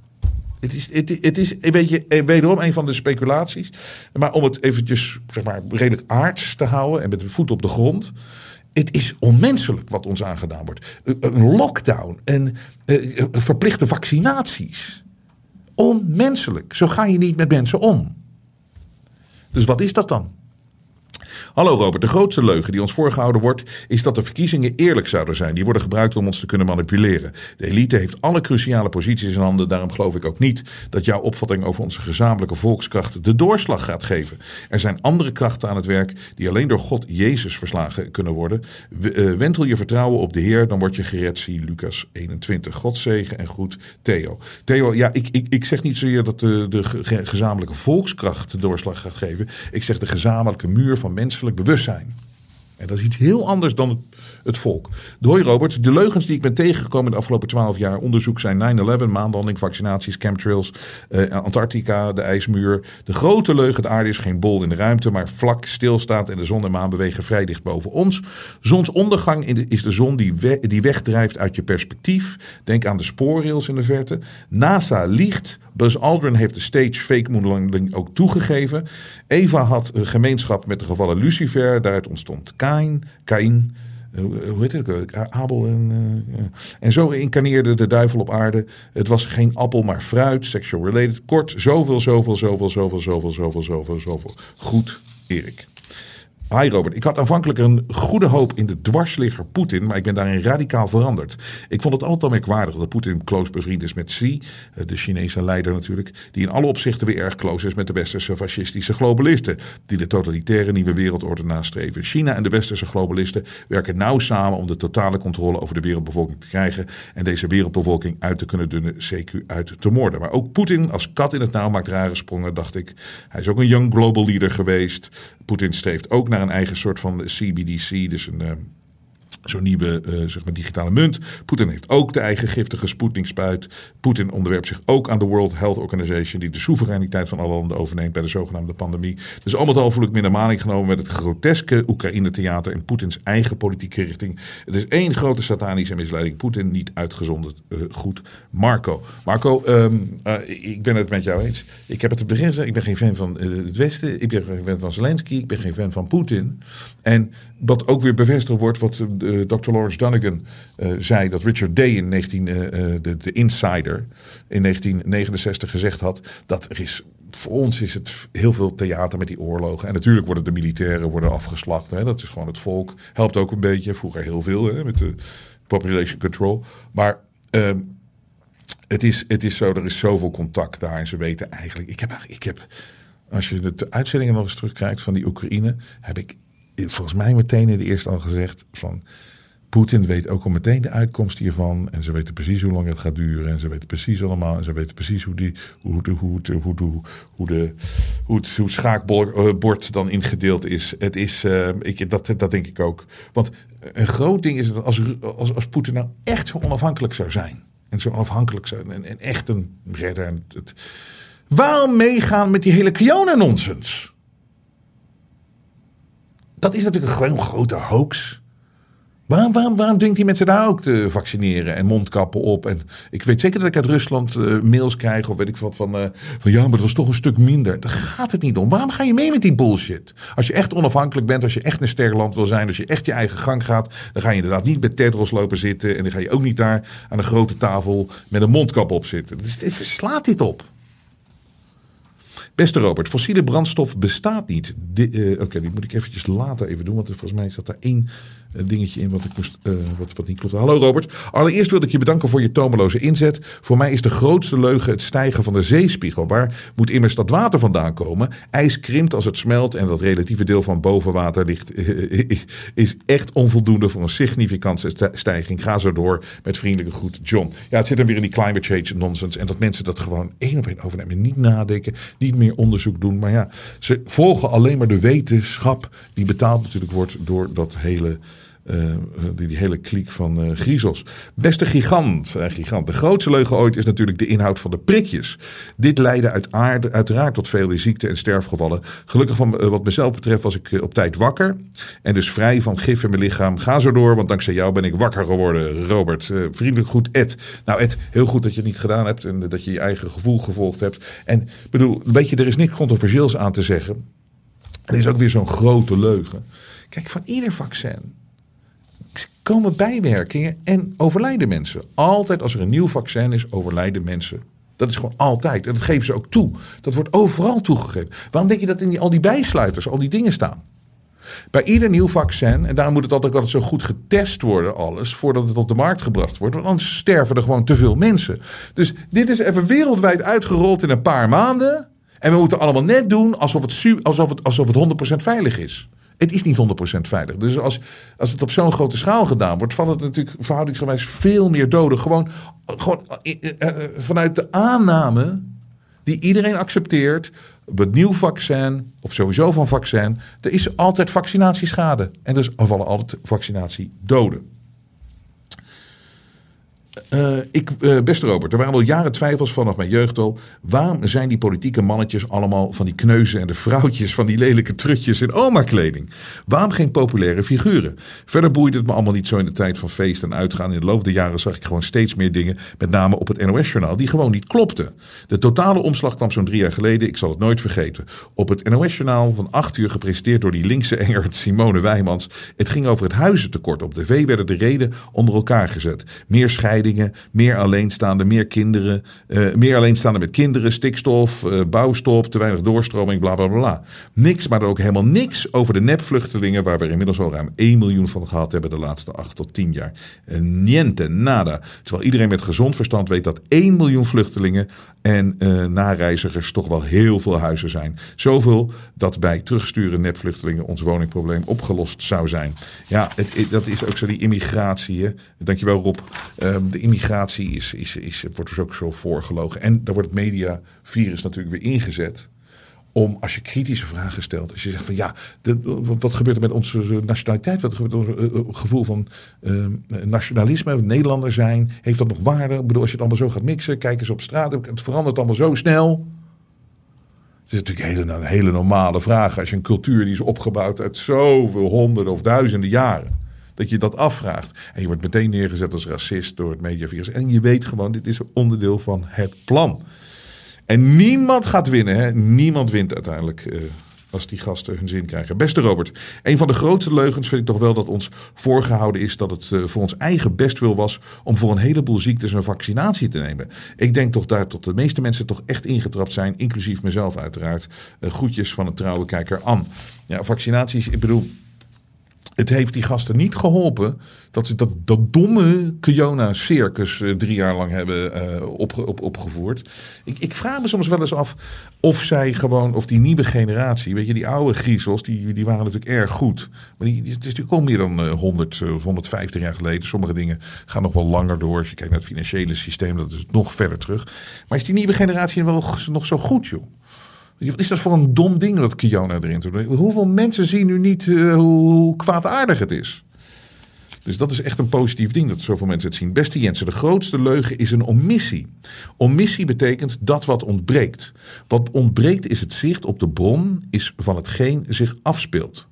Het is, het, het is weet je, wederom een van de speculaties. Maar om het eventjes zeg maar, redelijk aards te houden en met de voet op de grond. Het is onmenselijk wat ons aangedaan wordt. Een lockdown, en uh, verplichte vaccinaties. Onmenselijk. Zo ga je niet met mensen om. Dus wat is dat dan? Hallo Robert, de grootste leugen die ons voorgehouden wordt is dat de verkiezingen eerlijk zouden zijn. Die worden gebruikt om ons te kunnen manipuleren. De elite heeft alle cruciale posities in handen. Daarom geloof ik ook niet dat jouw opvatting over onze gezamenlijke volkskracht de doorslag gaat geven. Er zijn andere krachten aan het werk die alleen door God Jezus verslagen kunnen worden. Wentel je vertrouwen op de Heer, dan word je gered. Zie Lucas 21. God zegen en groet Theo. Theo, ja, ik, ik, ik zeg niet zozeer dat de, gezamenlijke volkskracht de doorslag gaat geven. Ik zeg de gezamenlijke muur van menselijk bewustzijn. En dat is iets heel anders dan het, volk. Hoi Robert, de leugens die ik ben tegengekomen in de afgelopen twaalf jaar onderzoek zijn 9-11, maanlanding, vaccinaties, chemtrails, uh, Antarctica, de ijsmuur. De grote leugen, de aarde is geen bol in de ruimte, maar vlak stilstaat en de zon en maan bewegen vrij dicht boven ons. Zonsondergang is de zon die, die wegdrijft uit je perspectief. Denk aan de spoorrails in de verte. NASA liegt. Buzz Aldrin heeft de stage fake moonlanding ook toegegeven. Eva had een gemeenschap met de gevallen Lucifer. Daaruit ontstond Kain. Kain hoe heet het? Abel en, uh, en zo incarneerde de duivel op aarde. Het was geen appel, maar fruit, sexual related. Kort, zoveel, zoveel, zoveel, zoveel, zoveel, zoveel, zoveel, zoveel. Goed, Erik. Hi Robert, ik had aanvankelijk een goede hoop in de dwarsligger Poetin, maar ik ben daarin radicaal veranderd. Ik vond het altijd al merkwaardig dat Poetin close bevriend is met Xi, de Chinese leider natuurlijk, die in alle opzichten weer erg close is met de westerse fascistische globalisten, die de totalitaire nieuwe wereldorde nastreven. China en de westerse globalisten werken nauw samen om de totale controle over de wereldbevolking te krijgen en deze wereldbevolking uit te kunnen dunnen, CQ uit te moorden. Maar ook Poetin als kat in het nauw maakt rare sprongen, dacht ik. Hij is ook een young global leader geweest. Poetin streeft ook naar een eigen soort van CBDC, dus een, uh, zo'n nieuwe uh, zeg maar digitale munt. Poetin heeft ook de eigen giftige Sputnik-spuit. Poetin onderwerpt zich ook aan de World Health Organization, die de soevereiniteit van alle landen overneemt bij de zogenaamde pandemie. Dus allemaal al voel ik minder maling genomen met het groteske Oekraïne-theater en Poetins eigen politieke richting. Het is één grote satanische misleiding. Poetin niet uitgezonderd uh, goed. Marco. Marco, um, uh, ik ben het met jou eens. Ik heb het te begin gezegd, ik ben geen fan van het Westen. Ik ben geen fan van Zelensky. Ik ben geen fan van Poetin. En wat ook weer bevestigd wordt, wat Dr. Lawrence Dunnigan uh, zei, dat Richard Day in 19, uh, de, de Insider in 1969 gezegd had, dat er is voor ons is het heel veel theater met die oorlogen. En natuurlijk worden de militairen worden afgeslacht. Hè. Dat is gewoon het volk. Helpt ook een beetje. Vroeger heel veel hè, met de population control. Maar uh, het, is, het is zo, er is zoveel contact daar. En ze weten eigenlijk. Ik heb, ik heb als je de uitzendingen nog eens terugkijkt van die Oekraïne, heb ik volgens mij meteen in de eerste al gezegd van Poetin weet ook al meteen de uitkomst hiervan. En ze weten precies hoe lang het gaat duren. En ze weten precies allemaal. En ze weten precies hoe, die, hoe, de, hoe, de, hoe, hoe, de, hoe, het, schaakbord dan ingedeeld is. Het is uh, ik, dat, dat denk ik ook. Want een groot ding is dat als, als, als Poetin nou echt zo onafhankelijk zou zijn. En zo onafhankelijk zijn. En, echt een redder. Het, waarom meegaan met die hele Kiona-nonsens? Dat is natuurlijk gewoon een grote hoax. Waarom, waarom, waarom denkt die mensen daar ook te vaccineren en mondkappen op? En ik weet zeker dat ik uit Rusland uh, mails krijg of weet ik wat van, uh, van ja, maar het was toch een stuk minder. Daar gaat het niet om. Waarom ga je mee met die bullshit? Als je echt onafhankelijk bent, als je echt een sterk land wil zijn, als je echt je eigen gang gaat, dan ga je inderdaad niet met Tedros lopen zitten en dan ga je ook niet daar aan een grote tafel met een mondkap op zitten. Dus, slaat dit op. Beste Robert, fossiele brandstof bestaat niet. Uh, Oké, die moet ik eventjes later even doen, want volgens mij zat daar één dingetje in wat, ik moest, uh, wat, wat niet klopt. Hallo Robert. Allereerst wil ik je bedanken voor je tomeloze inzet. Voor mij is de grootste leugen het stijgen van de zeespiegel. Waar moet immers dat water vandaan komen? IJs krimpt als het smelt en dat relatieve deel van bovenwater ligt, is echt onvoldoende voor een significante stijging. Ga zo door met vriendelijke groet John. Ja, het zit dan weer in die climate change nonsense. En dat mensen dat gewoon één op één overnemen. Niet nadenken, niet meer onderzoek doen. Maar ja, ze volgen alleen maar de wetenschap die betaald natuurlijk wordt door dat hele... Uh, die, hele kliek van uh, griezels. Beste gigant, uh, gigant. De grootste leugen ooit is natuurlijk de inhoud van de prikjes. Dit leidde uit aarde, uiteraard tot vele ziekten en sterfgevallen. Gelukkig van wat mezelf betreft was ik op tijd wakker. En dus vrij van gif in mijn lichaam. Ga zo door, want dankzij jou ben ik wakker geworden, Robert. vriendelijk goed, Ed. Nou Ed, heel goed dat je het niet gedaan hebt. En dat je je eigen gevoel gevolgd hebt. En bedoel, weet je, er is niks controversieels aan te zeggen. Er is ook weer zo'n grote leugen. Kijk, van ieder vaccin komen bijwerkingen en overlijden mensen. Altijd als er een nieuw vaccin is, overlijden mensen. Dat is gewoon altijd. En dat geven ze ook toe. Dat wordt overal toegegeven. Waarom denk je dat in al die bijsluiters, al die dingen staan? Bij ieder nieuw vaccin, en daarom moet het altijd, altijd zo goed getest worden, alles, voordat het op de markt gebracht wordt. Want anders sterven er gewoon te veel mensen. Dus dit is even wereldwijd uitgerold in een paar maanden. En we moeten allemaal net doen alsof het, alsof het, alsof het 100% veilig is. Het is niet 100% veilig. Dus als, als het op zo'n grote schaal gedaan wordt, valt het natuurlijk verhoudingsgewijs veel meer doden. Gewoon, gewoon eh, eh, eh, vanuit de aanname die iedereen accepteert. Op het nieuw vaccin, of sowieso van vaccin, er is altijd vaccinatieschade. En dus vallen altijd vaccinatiedoden. Uh, ik, uh, beste Robert, er waren al jaren twijfels vanaf mijn jeugd al. Waarom zijn die politieke mannetjes allemaal van die kneuzen en de vrouwtjes van die lelijke trutjes in oma-kleding? Waarom geen populaire figuren? Verder boeide het me allemaal niet zo in de tijd van feest en uitgaan. In de loop der jaren zag ik gewoon steeds meer dingen, met name op het NOS-journaal, die gewoon niet klopten. De totale omslag kwam zo'n drie jaar geleden, ik zal het nooit vergeten. Op het NOS-journaal van acht uur, gepresenteerd door die linkse engert Simone Wijmans. Het ging over het huizentekort. Op tv werden de reden onder elkaar gezet. Meer meer alleenstaande, meer kinderen, uh, meer alleenstaande met kinderen, stikstof, uh, bouwstop, te weinig doorstroming, bla bla bla. Niks, maar ook helemaal niks over de nepvluchtelingen, waar we inmiddels al ruim 1 miljoen van gehad hebben de laatste 8 tot 10 jaar. Niente, nada. Terwijl iedereen met gezond verstand weet dat 1 miljoen vluchtelingen en uh, nareizigers toch wel heel veel huizen zijn. Zoveel dat bij terugsturen nepvluchtelingen ons woningprobleem opgelost zou zijn. Ja, het, dat is ook zo die immigratie. Hè? Dankjewel Rob. Uh, de immigratie is, is, is, wordt dus ook zo voorgelogen. En daar wordt het mediavirus natuurlijk weer ingezet om als je kritische vragen stelt, als je zegt van ja, de, wat, gebeurt er met onze nationaliteit? Wat gebeurt er met ons uh, gevoel van uh, nationalisme, Nederlander zijn? Heeft dat nog waarde? Bedoel, als je het allemaal zo gaat mixen, kijk eens op straat, het verandert allemaal zo snel. Het is natuurlijk hele, een hele normale vraag als je een cultuur die is opgebouwd uit zoveel honderden of duizenden jaren. Dat je dat afvraagt. En je wordt meteen neergezet als racist door het mediavirus. En je weet gewoon, dit is onderdeel van het plan. En niemand gaat winnen. Hè? Niemand wint uiteindelijk. Uh, als die gasten hun zin krijgen. Beste Robert, een van de grootste leugens vind ik toch wel dat ons voorgehouden is dat het uh, voor ons eigen bestwil was om voor een heleboel ziektes een vaccinatie te nemen. Ik denk toch daar tot de meeste mensen toch echt ingetrapt zijn, inclusief mezelf uiteraard. Uh, groetjes van een trouwe kijker An. Ja, vaccinaties, ik bedoel, Het heeft die gasten niet geholpen dat ze dat, dat domme Kiona-circus eh, drie jaar lang hebben eh, opge- op, opgevoerd. Ik, ik vraag me soms wel eens af of zij gewoon, of die nieuwe generatie, weet je, die oude griezels, die, die waren natuurlijk erg goed. Maar die, het is natuurlijk al meer dan eh, 100 eh, of 150 jaar geleden. Sommige dingen gaan nog wel langer door. Als je kijkt naar het financiële systeem, dat is nog verder terug. Maar is die nieuwe generatie wel nog zo goed, joh? Wat is dat voor een dom ding dat Kiona erin doet? Hoeveel mensen zien nu niet eh, hoe, hoe kwaadaardig het is? Dus dat is echt een positief ding dat zoveel mensen het zien. Beste Jensen, de grootste leugen is een omissie. Omissie betekent dat wat ontbreekt. Wat ontbreekt is het zicht op de bron is van hetgeen zich afspeelt.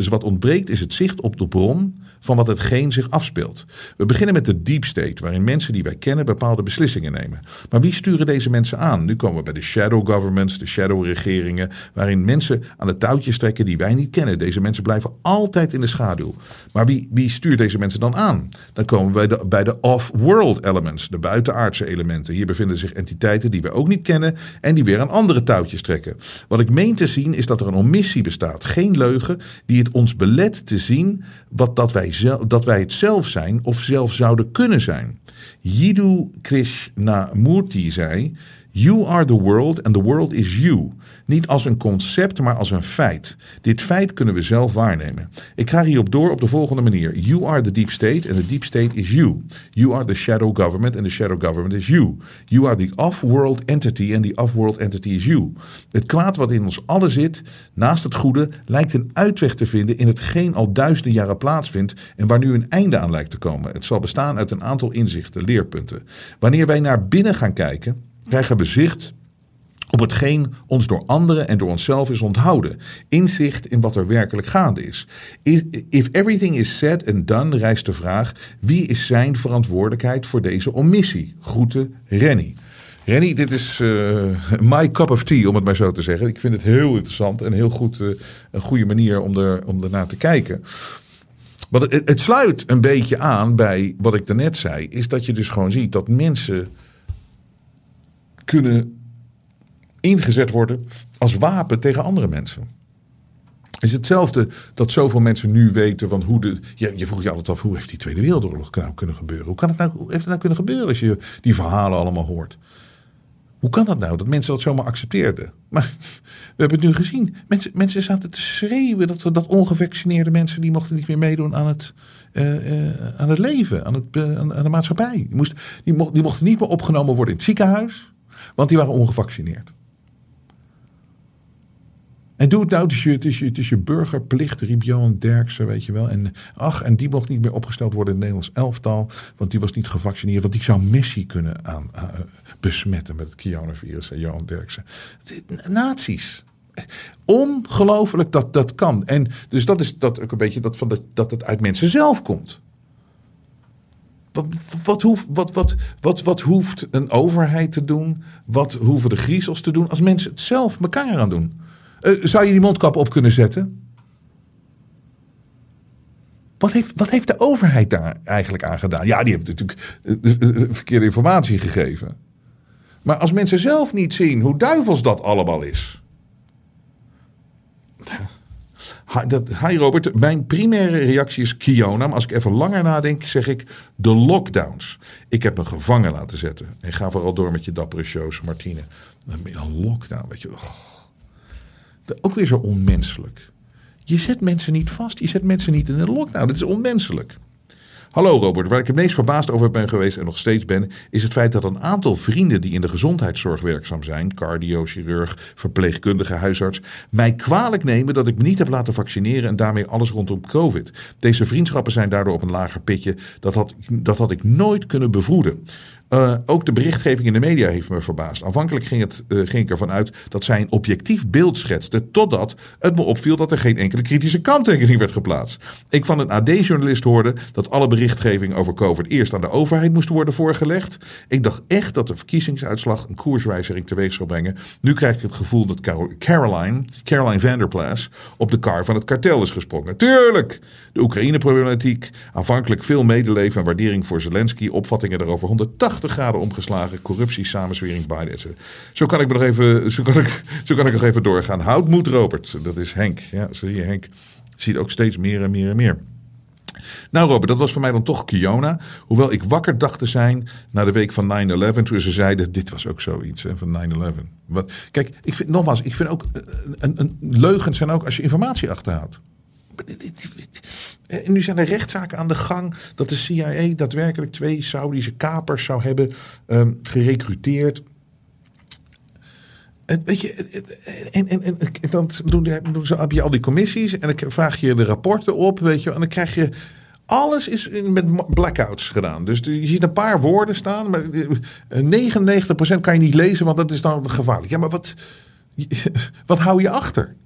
Dus wat ontbreekt is het zicht op de bron van wat hetgeen zich afspeelt. We beginnen met de deep state, waarin mensen die wij kennen bepaalde beslissingen nemen. Maar wie sturen deze mensen aan? Nu komen we bij de shadow governments, de shadow regeringen, waarin mensen aan de touwtjes trekken die wij niet kennen. Deze mensen blijven altijd in de schaduw. Maar wie, wie stuurt deze mensen dan aan? Dan komen we bij de, bij de off-world elements, de buitenaardse elementen. Hier bevinden zich entiteiten die we ook niet kennen en die weer aan andere touwtjes trekken. Wat ik meen te zien is dat er een omissie bestaat, geen leugen, die het ons belet te zien wat, dat, wij dat wij het zelf zijn of zelf zouden kunnen zijn. Jiddu Krishnamurti zei: You are the world and the world is you. Niet als een concept, maar als een feit. Dit feit kunnen we zelf waarnemen. Ik ga hierop door op de volgende manier. You are the deep state and the deep state is you. You are the shadow government and the shadow government is you. You are the off-world entity and the off-world entity is you. Het kwaad wat in ons allen zit, naast het goede, lijkt een uitweg te vinden in hetgeen al duizenden jaren plaatsvindt en waar nu een einde aan lijkt te komen. Het zal bestaan uit een aantal inzichten, leerpunten. Wanneer wij naar binnen gaan kijken, krijgen we zicht op hetgeen ons door anderen en door onszelf is onthouden. Inzicht in wat er werkelijk gaande is. If if everything is said and done, rijst de vraag: wie is zijn verantwoordelijkheid voor deze omissie? Groeten, Rennie. Rennie, dit is eh, my cup of tea, om het maar zo te zeggen. Ik vind het heel interessant en heel goed, eh, een goede manier om, er, om ernaar te kijken. Want het, het sluit een beetje aan bij wat ik daarnet zei. Is dat je dus gewoon ziet dat mensen kunnen ingezet worden als wapen tegen andere mensen. Is hetzelfde dat zoveel mensen nu weten van hoe de. Je, vroeg je altijd af hoe heeft die Tweede Wereldoorlog nou kunnen gebeuren? Hoe kan het nou, hoe heeft het nou kunnen gebeuren als je die verhalen allemaal hoort? Hoe kan dat nou dat mensen dat zomaar accepteerden? Maar we hebben het nu gezien. Mensen, mensen zaten te schreeuwen dat, dat ongevaccineerde mensen die mochten niet meer meedoen aan het, eh, eh, aan het leven, aan, het, eh, aan, de maatschappij. Moest, die, mocht, die mochten niet meer opgenomen worden in het ziekenhuis, want die waren ongevaccineerd. En doe het nou, het is je, het is je, het is je burgerplicht, Johan Derksen, weet je wel. En ach, en die mocht niet meer opgesteld worden in het Nederlands elftal, want die was niet gevaccineerd, want die zou Messi kunnen aan, eh, besmetten met het coronavirus, zei Johan Derksen. Nazi's. Ongelooflijk dat dat kan. En dus dat is dat ook een beetje dat, van dat, dat het uit mensen zelf komt. Wat, hoeft, wat, wat, wat, wat hoeft een overheid te doen? Wat hoeven de griezels te doen als mensen het zelf elkaar aan doen? Uh, zou je die mondkap op kunnen zetten? Wat heeft, wat heeft de overheid daar eigenlijk aan gedaan? Ja, die heeft natuurlijk uh, verkeerde informatie gegeven. Maar als mensen zelf niet zien hoe duivels dat allemaal is. Hi, dat, hi Robert, mijn primaire reactie is Kiona. Als ik even langer nadenk, zeg ik de lockdowns. Ik heb me gevangen laten zetten. En ga vooral door met je dappere shows, Martine. Een lockdown, weet je. Ook weer zo onmenselijk. Je zet mensen niet vast. Je zet mensen niet in een lockdown. Dat is onmenselijk. Hallo Robert, waar ik het meest verbaasd over ben geweest en nog steeds ben, is het feit dat een aantal vrienden die in de gezondheidszorg werkzaam zijn, cardio, chirurg, verpleegkundige, huisarts, mij kwalijk nemen dat ik me niet heb laten vaccineren en daarmee alles rondom COVID. Deze vriendschappen zijn daardoor op een lager pitje. Dat had, dat had ik nooit kunnen bevroeden. Uh, ook de berichtgeving in de media heeft me verbaasd. Aanvankelijk ging, het, ging ik ervan uit dat zij een objectief beeld schetste, totdat het me opviel dat er geen enkele kritische kanttekening werd geplaatst. Ik van een AD-journalist hoorde dat alle berichtgeving over COVID eerst aan de overheid moest worden voorgelegd. Ik dacht echt dat de verkiezingsuitslag een koerswijziging teweeg zou brengen. Nu krijg ik het gevoel dat Caroline, Caroline Vanderplas op de kar van het kartel is gesprongen. Tuurlijk! De Oekraïne-problematiek, aanvankelijk veel medeleven en waardering voor Zelensky, opvattingen daarover 180 graden omgeslagen, corruptie, samenswering, Biden. Zo kan ik nog even, zo kan ik, zo kan ik nog even doorgaan. Houd moed, Robert. Dat is Henk. Ja, zie je, Henk ziet ook steeds meer en meer en meer. Nou Robert, dat was voor mij dan toch Kiona. Hoewel ik wakker dacht te zijn na de week van 9-11. Toen ze zeiden, dit was ook zoiets van 9-11. Wat, kijk, ik vind, nogmaals, ik vind ook, eh, een, een, leugens zijn ook als je informatie achterhoudt. En nu zijn er rechtszaken aan de gang dat de CIA daadwerkelijk twee Saudische kapers zou hebben um, gerecruiteerd. En, weet je, en, en, en, dan doen, ze, heb je al die commissies en dan vraag je de rapporten op, weet je, en dan krijg je alles is met blackouts gedaan. Dus je ziet een paar woorden staan, maar 99% kan je niet lezen, want dat is dan gevaarlijk. Ja, maar wat, wat hou je achter?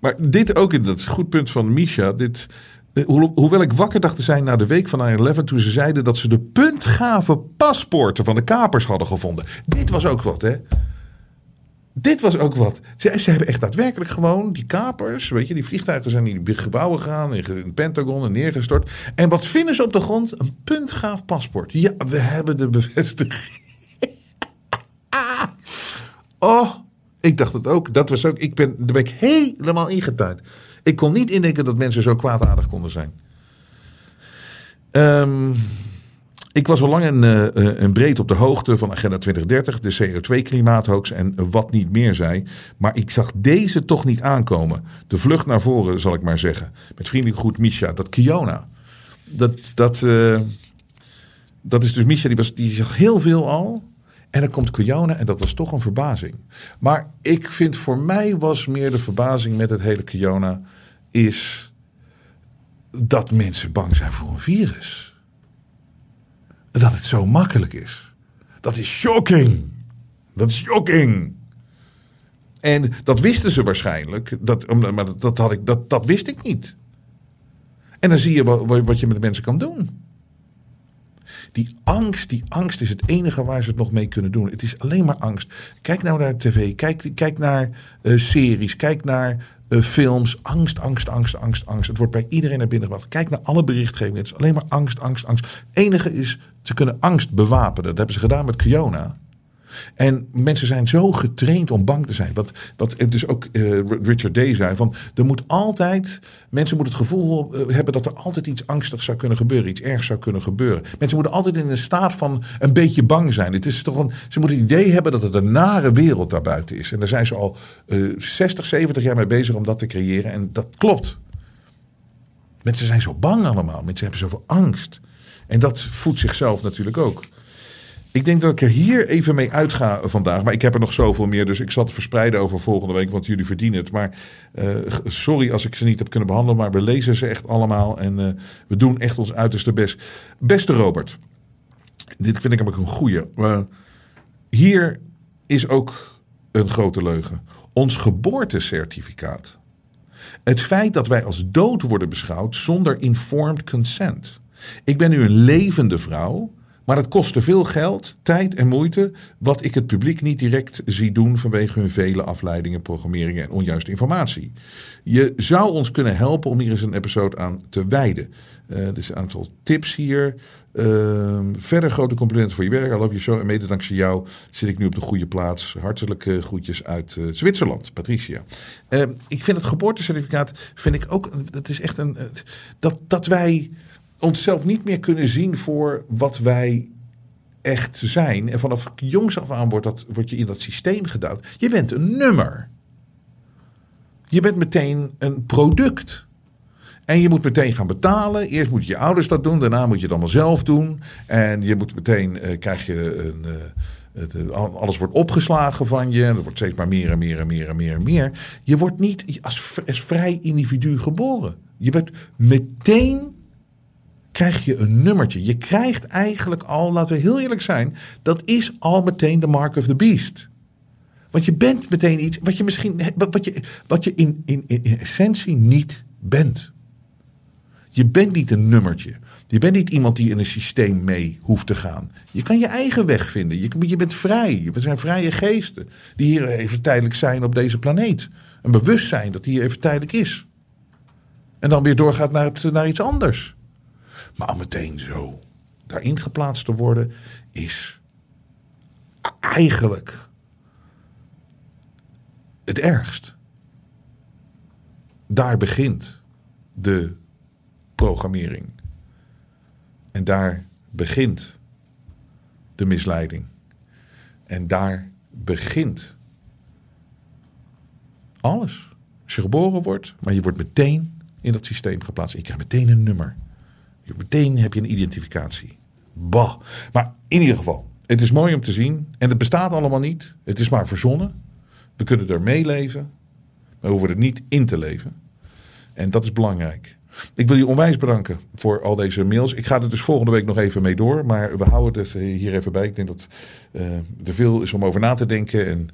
Maar dit ook, dat is een goed punt van Misha. Dit, hoewel ik wakker dacht te zijn na de week van 9-11... toen ze zeiden dat ze de puntgave paspoorten van de kapers hadden gevonden. Dit was ook wat, hè? Dit was ook wat. Ze, ze, hebben echt daadwerkelijk gewoon die kapers, weet je, die vliegtuigen zijn in die gebouwen gegaan, in het Pentagon en neergestort. En wat vinden ze op de grond? Een puntgaaf paspoort. Ja, we hebben de bevestiging. oh, ik dacht het ook. Dat was ook. Ik ben, daar ben ik helemaal ingetuind. Ik kon niet indenken dat mensen zo kwaadaardig konden zijn. Um, ik was al lang en, uh, en breed op de hoogte van Agenda 2030, de CO2-klimaathoax en wat niet meer zei. Maar ik zag deze toch niet aankomen. De vlucht naar voren, zal ik maar zeggen. Met vriendelijk goed Misha, dat Kiona. Dat, dat, uh, dat is dus Misha, die, was, die zag heel veel al. En dan komt Kiona en dat was toch een verbazing. Maar ik vind voor mij was meer de verbazing met het hele Kiona... is dat mensen bang zijn voor een virus dat het zo makkelijk is. Dat is shocking. Dat is shocking. En dat wisten ze waarschijnlijk. Dat, maar dat, had ik, dat, dat wist ik niet. En dan zie je wat, wat je met mensen kan doen. Die angst, die angst is het enige waar ze het nog mee kunnen doen. Het is alleen maar angst. Kijk nou naar tv, kijk, kijk naar uh, series, kijk naar uh, films. Angst, angst, angst, angst, angst. Het wordt bij iedereen naar binnen gebracht. Kijk naar alle berichtgeving. Het is alleen maar angst, angst, angst. Het enige is, ze kunnen angst bewapenen. Dat hebben ze gedaan met Kiona. En mensen zijn zo getraind om bang te zijn. Wat, wat dus ook uh, Richard Day zei: van er moet altijd, mensen moeten het gevoel uh, hebben dat er altijd iets angstigs zou kunnen gebeuren, iets ergs zou kunnen gebeuren. Mensen moeten altijd in een staat van een beetje bang zijn. Het is toch een, ze moeten het idee hebben dat het een nare wereld daarbuiten is. En daar zijn ze al uh, 60, 70 jaar mee bezig om dat te creëren. En dat klopt. Mensen zijn zo bang allemaal. Mensen hebben zoveel angst. En dat voedt zichzelf natuurlijk ook. Ik denk dat ik er hier even mee uitga vandaag. Maar ik heb er nog zoveel meer. Dus ik zal het verspreiden over volgende week. Want jullie verdienen het. Maar uh, sorry als ik ze niet heb kunnen behandelen. Maar we lezen ze echt allemaal. En uh, we doen echt ons uiterste best. Beste Robert. Dit vind ik namelijk een goeie. Uh, hier is ook een grote leugen. Ons geboortecertificaat. Het feit dat wij als dood worden beschouwd zonder informed consent. Ik ben nu een levende vrouw. Maar het kostte veel geld, tijd en moeite, wat ik het publiek niet direct zie doen vanwege hun vele afleidingen, programmeringen en onjuiste informatie. Je zou ons kunnen helpen om hier eens een episode aan te wijden. Uh, dus een aantal tips hier. Uh, verder grote complimenten voor je werk. I love you so. En mede dankzij jou zit ik nu op de goede plaats. Hartelijke groetjes uit uh, Zwitserland, Patricia. Ehm, ik vind het geboortecertificaat, vind ik ook, dat is echt een, dat, dat wij onszelf niet meer kunnen zien voor wat wij echt zijn. En vanaf jongs af aan wordt, dat, wordt je in dat systeem gedouwd. Je bent een nummer. Je bent meteen een product. En je moet meteen gaan betalen. Eerst moet je ouders dat doen, daarna moet je het allemaal zelf doen. En je moet meteen, uh, krijg je een. Uh, het, alles wordt opgeslagen van je. Er wordt steeds maar meer en meer en meer en meer en meer. Je wordt niet als, als vrij individu geboren. Je bent meteen krijg je een nummertje. Je krijgt eigenlijk al, laten we heel eerlijk zijn, dat is al meteen de mark of the beast. Want je bent meteen iets wat je misschien, wat je, wat je in, in, in essentie niet bent. Je bent niet een nummertje. Je bent niet iemand die in een systeem mee hoeft te gaan. Je kan je eigen weg vinden. Je, je bent vrij. We zijn vrije geesten die hier even tijdelijk zijn op deze planeet. Een bewustzijn dat hier even tijdelijk is. En dan weer doorgaat naar, het, naar iets anders. Maar al meteen zo daarin geplaatst te worden is eigenlijk het ergst. Daar begint de programmering. En daar begint de misleiding. En daar begint alles. Als je geboren wordt, maar je wordt meteen in dat systeem geplaatst. Je krijgt meteen een nummer. Meteen heb je een identificatie. Bah. Maar in ieder geval, het is mooi om te zien. En het bestaat allemaal niet. Het is maar verzonnen. We kunnen er meeleven. Maar we hoeven er niet in te leven. En dat is belangrijk. Ik wil je onwijs bedanken voor al deze mails. Ik ga er dus volgende week nog even mee door. Maar we houden het hier even bij. Ik denk dat uh, er veel is om over na te denken. En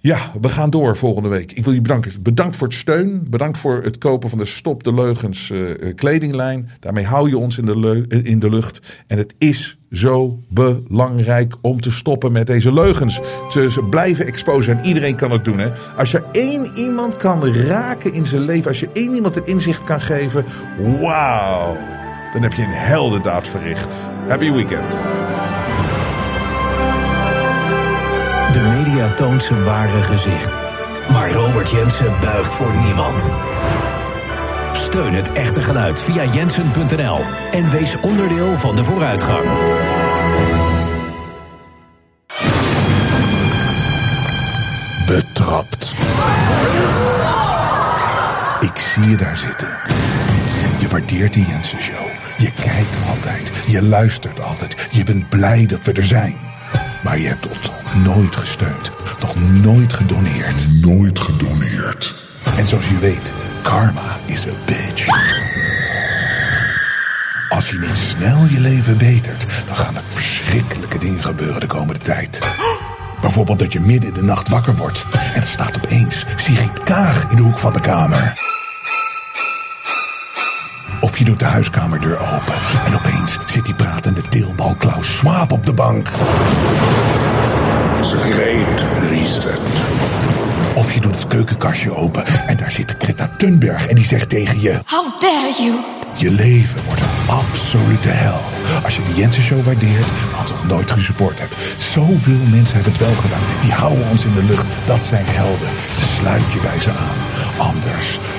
ja, we gaan door volgende week. Ik wil je bedanken. Bedankt voor het steun. Bedankt voor het kopen van de Stop de Leugens uh, kledinglijn. Daarmee hou je ons in de, in de lucht. En het is zo belangrijk om te stoppen met deze leugens. Ze blijven exposen en iedereen kan het doen. Hè? Als je één iemand kan raken in zijn leven, als je één iemand het inzicht kan geven, wauw, dan heb je een heldendaad verricht. Happy weekend. De media toont zijn ware gezicht. Maar Robert Jensen buigt voor niemand. Steun het echte geluid via jensen.nl en wees onderdeel van de vooruitgang. Betrapt. Ik zie je daar zitten. Je waardeert die Jensen Show. Je kijkt altijd. Je luistert altijd. Je bent blij dat we er zijn. Maar je hebt ons nog nooit gesteund. Nog nooit gedoneerd. Nooit gedoneerd. En zoals je weet, karma is a bitch. Als je niet snel je leven betert, dan gaan er verschrikkelijke dingen gebeuren de komende tijd. Bijvoorbeeld dat je midden in de nacht wakker wordt en er staat opeens Sigrid Kaag in de hoek van de kamer. Doet de huiskamerdeur open en opeens zit die pratende teelbal Klaus Schwab op de bank. Great reset. Of je doet het keukenkastje open en daar zit Greta Thunberg en die zegt tegen je... How dare you? Je leven wordt een absolute hel. Als je de Jensen Show waardeert, maar ons nog nooit gesupport hebt. Zoveel mensen hebben het wel gedaan. Die houden ons in de lucht. Dat zijn helden. Sluit je bij ze aan. Anders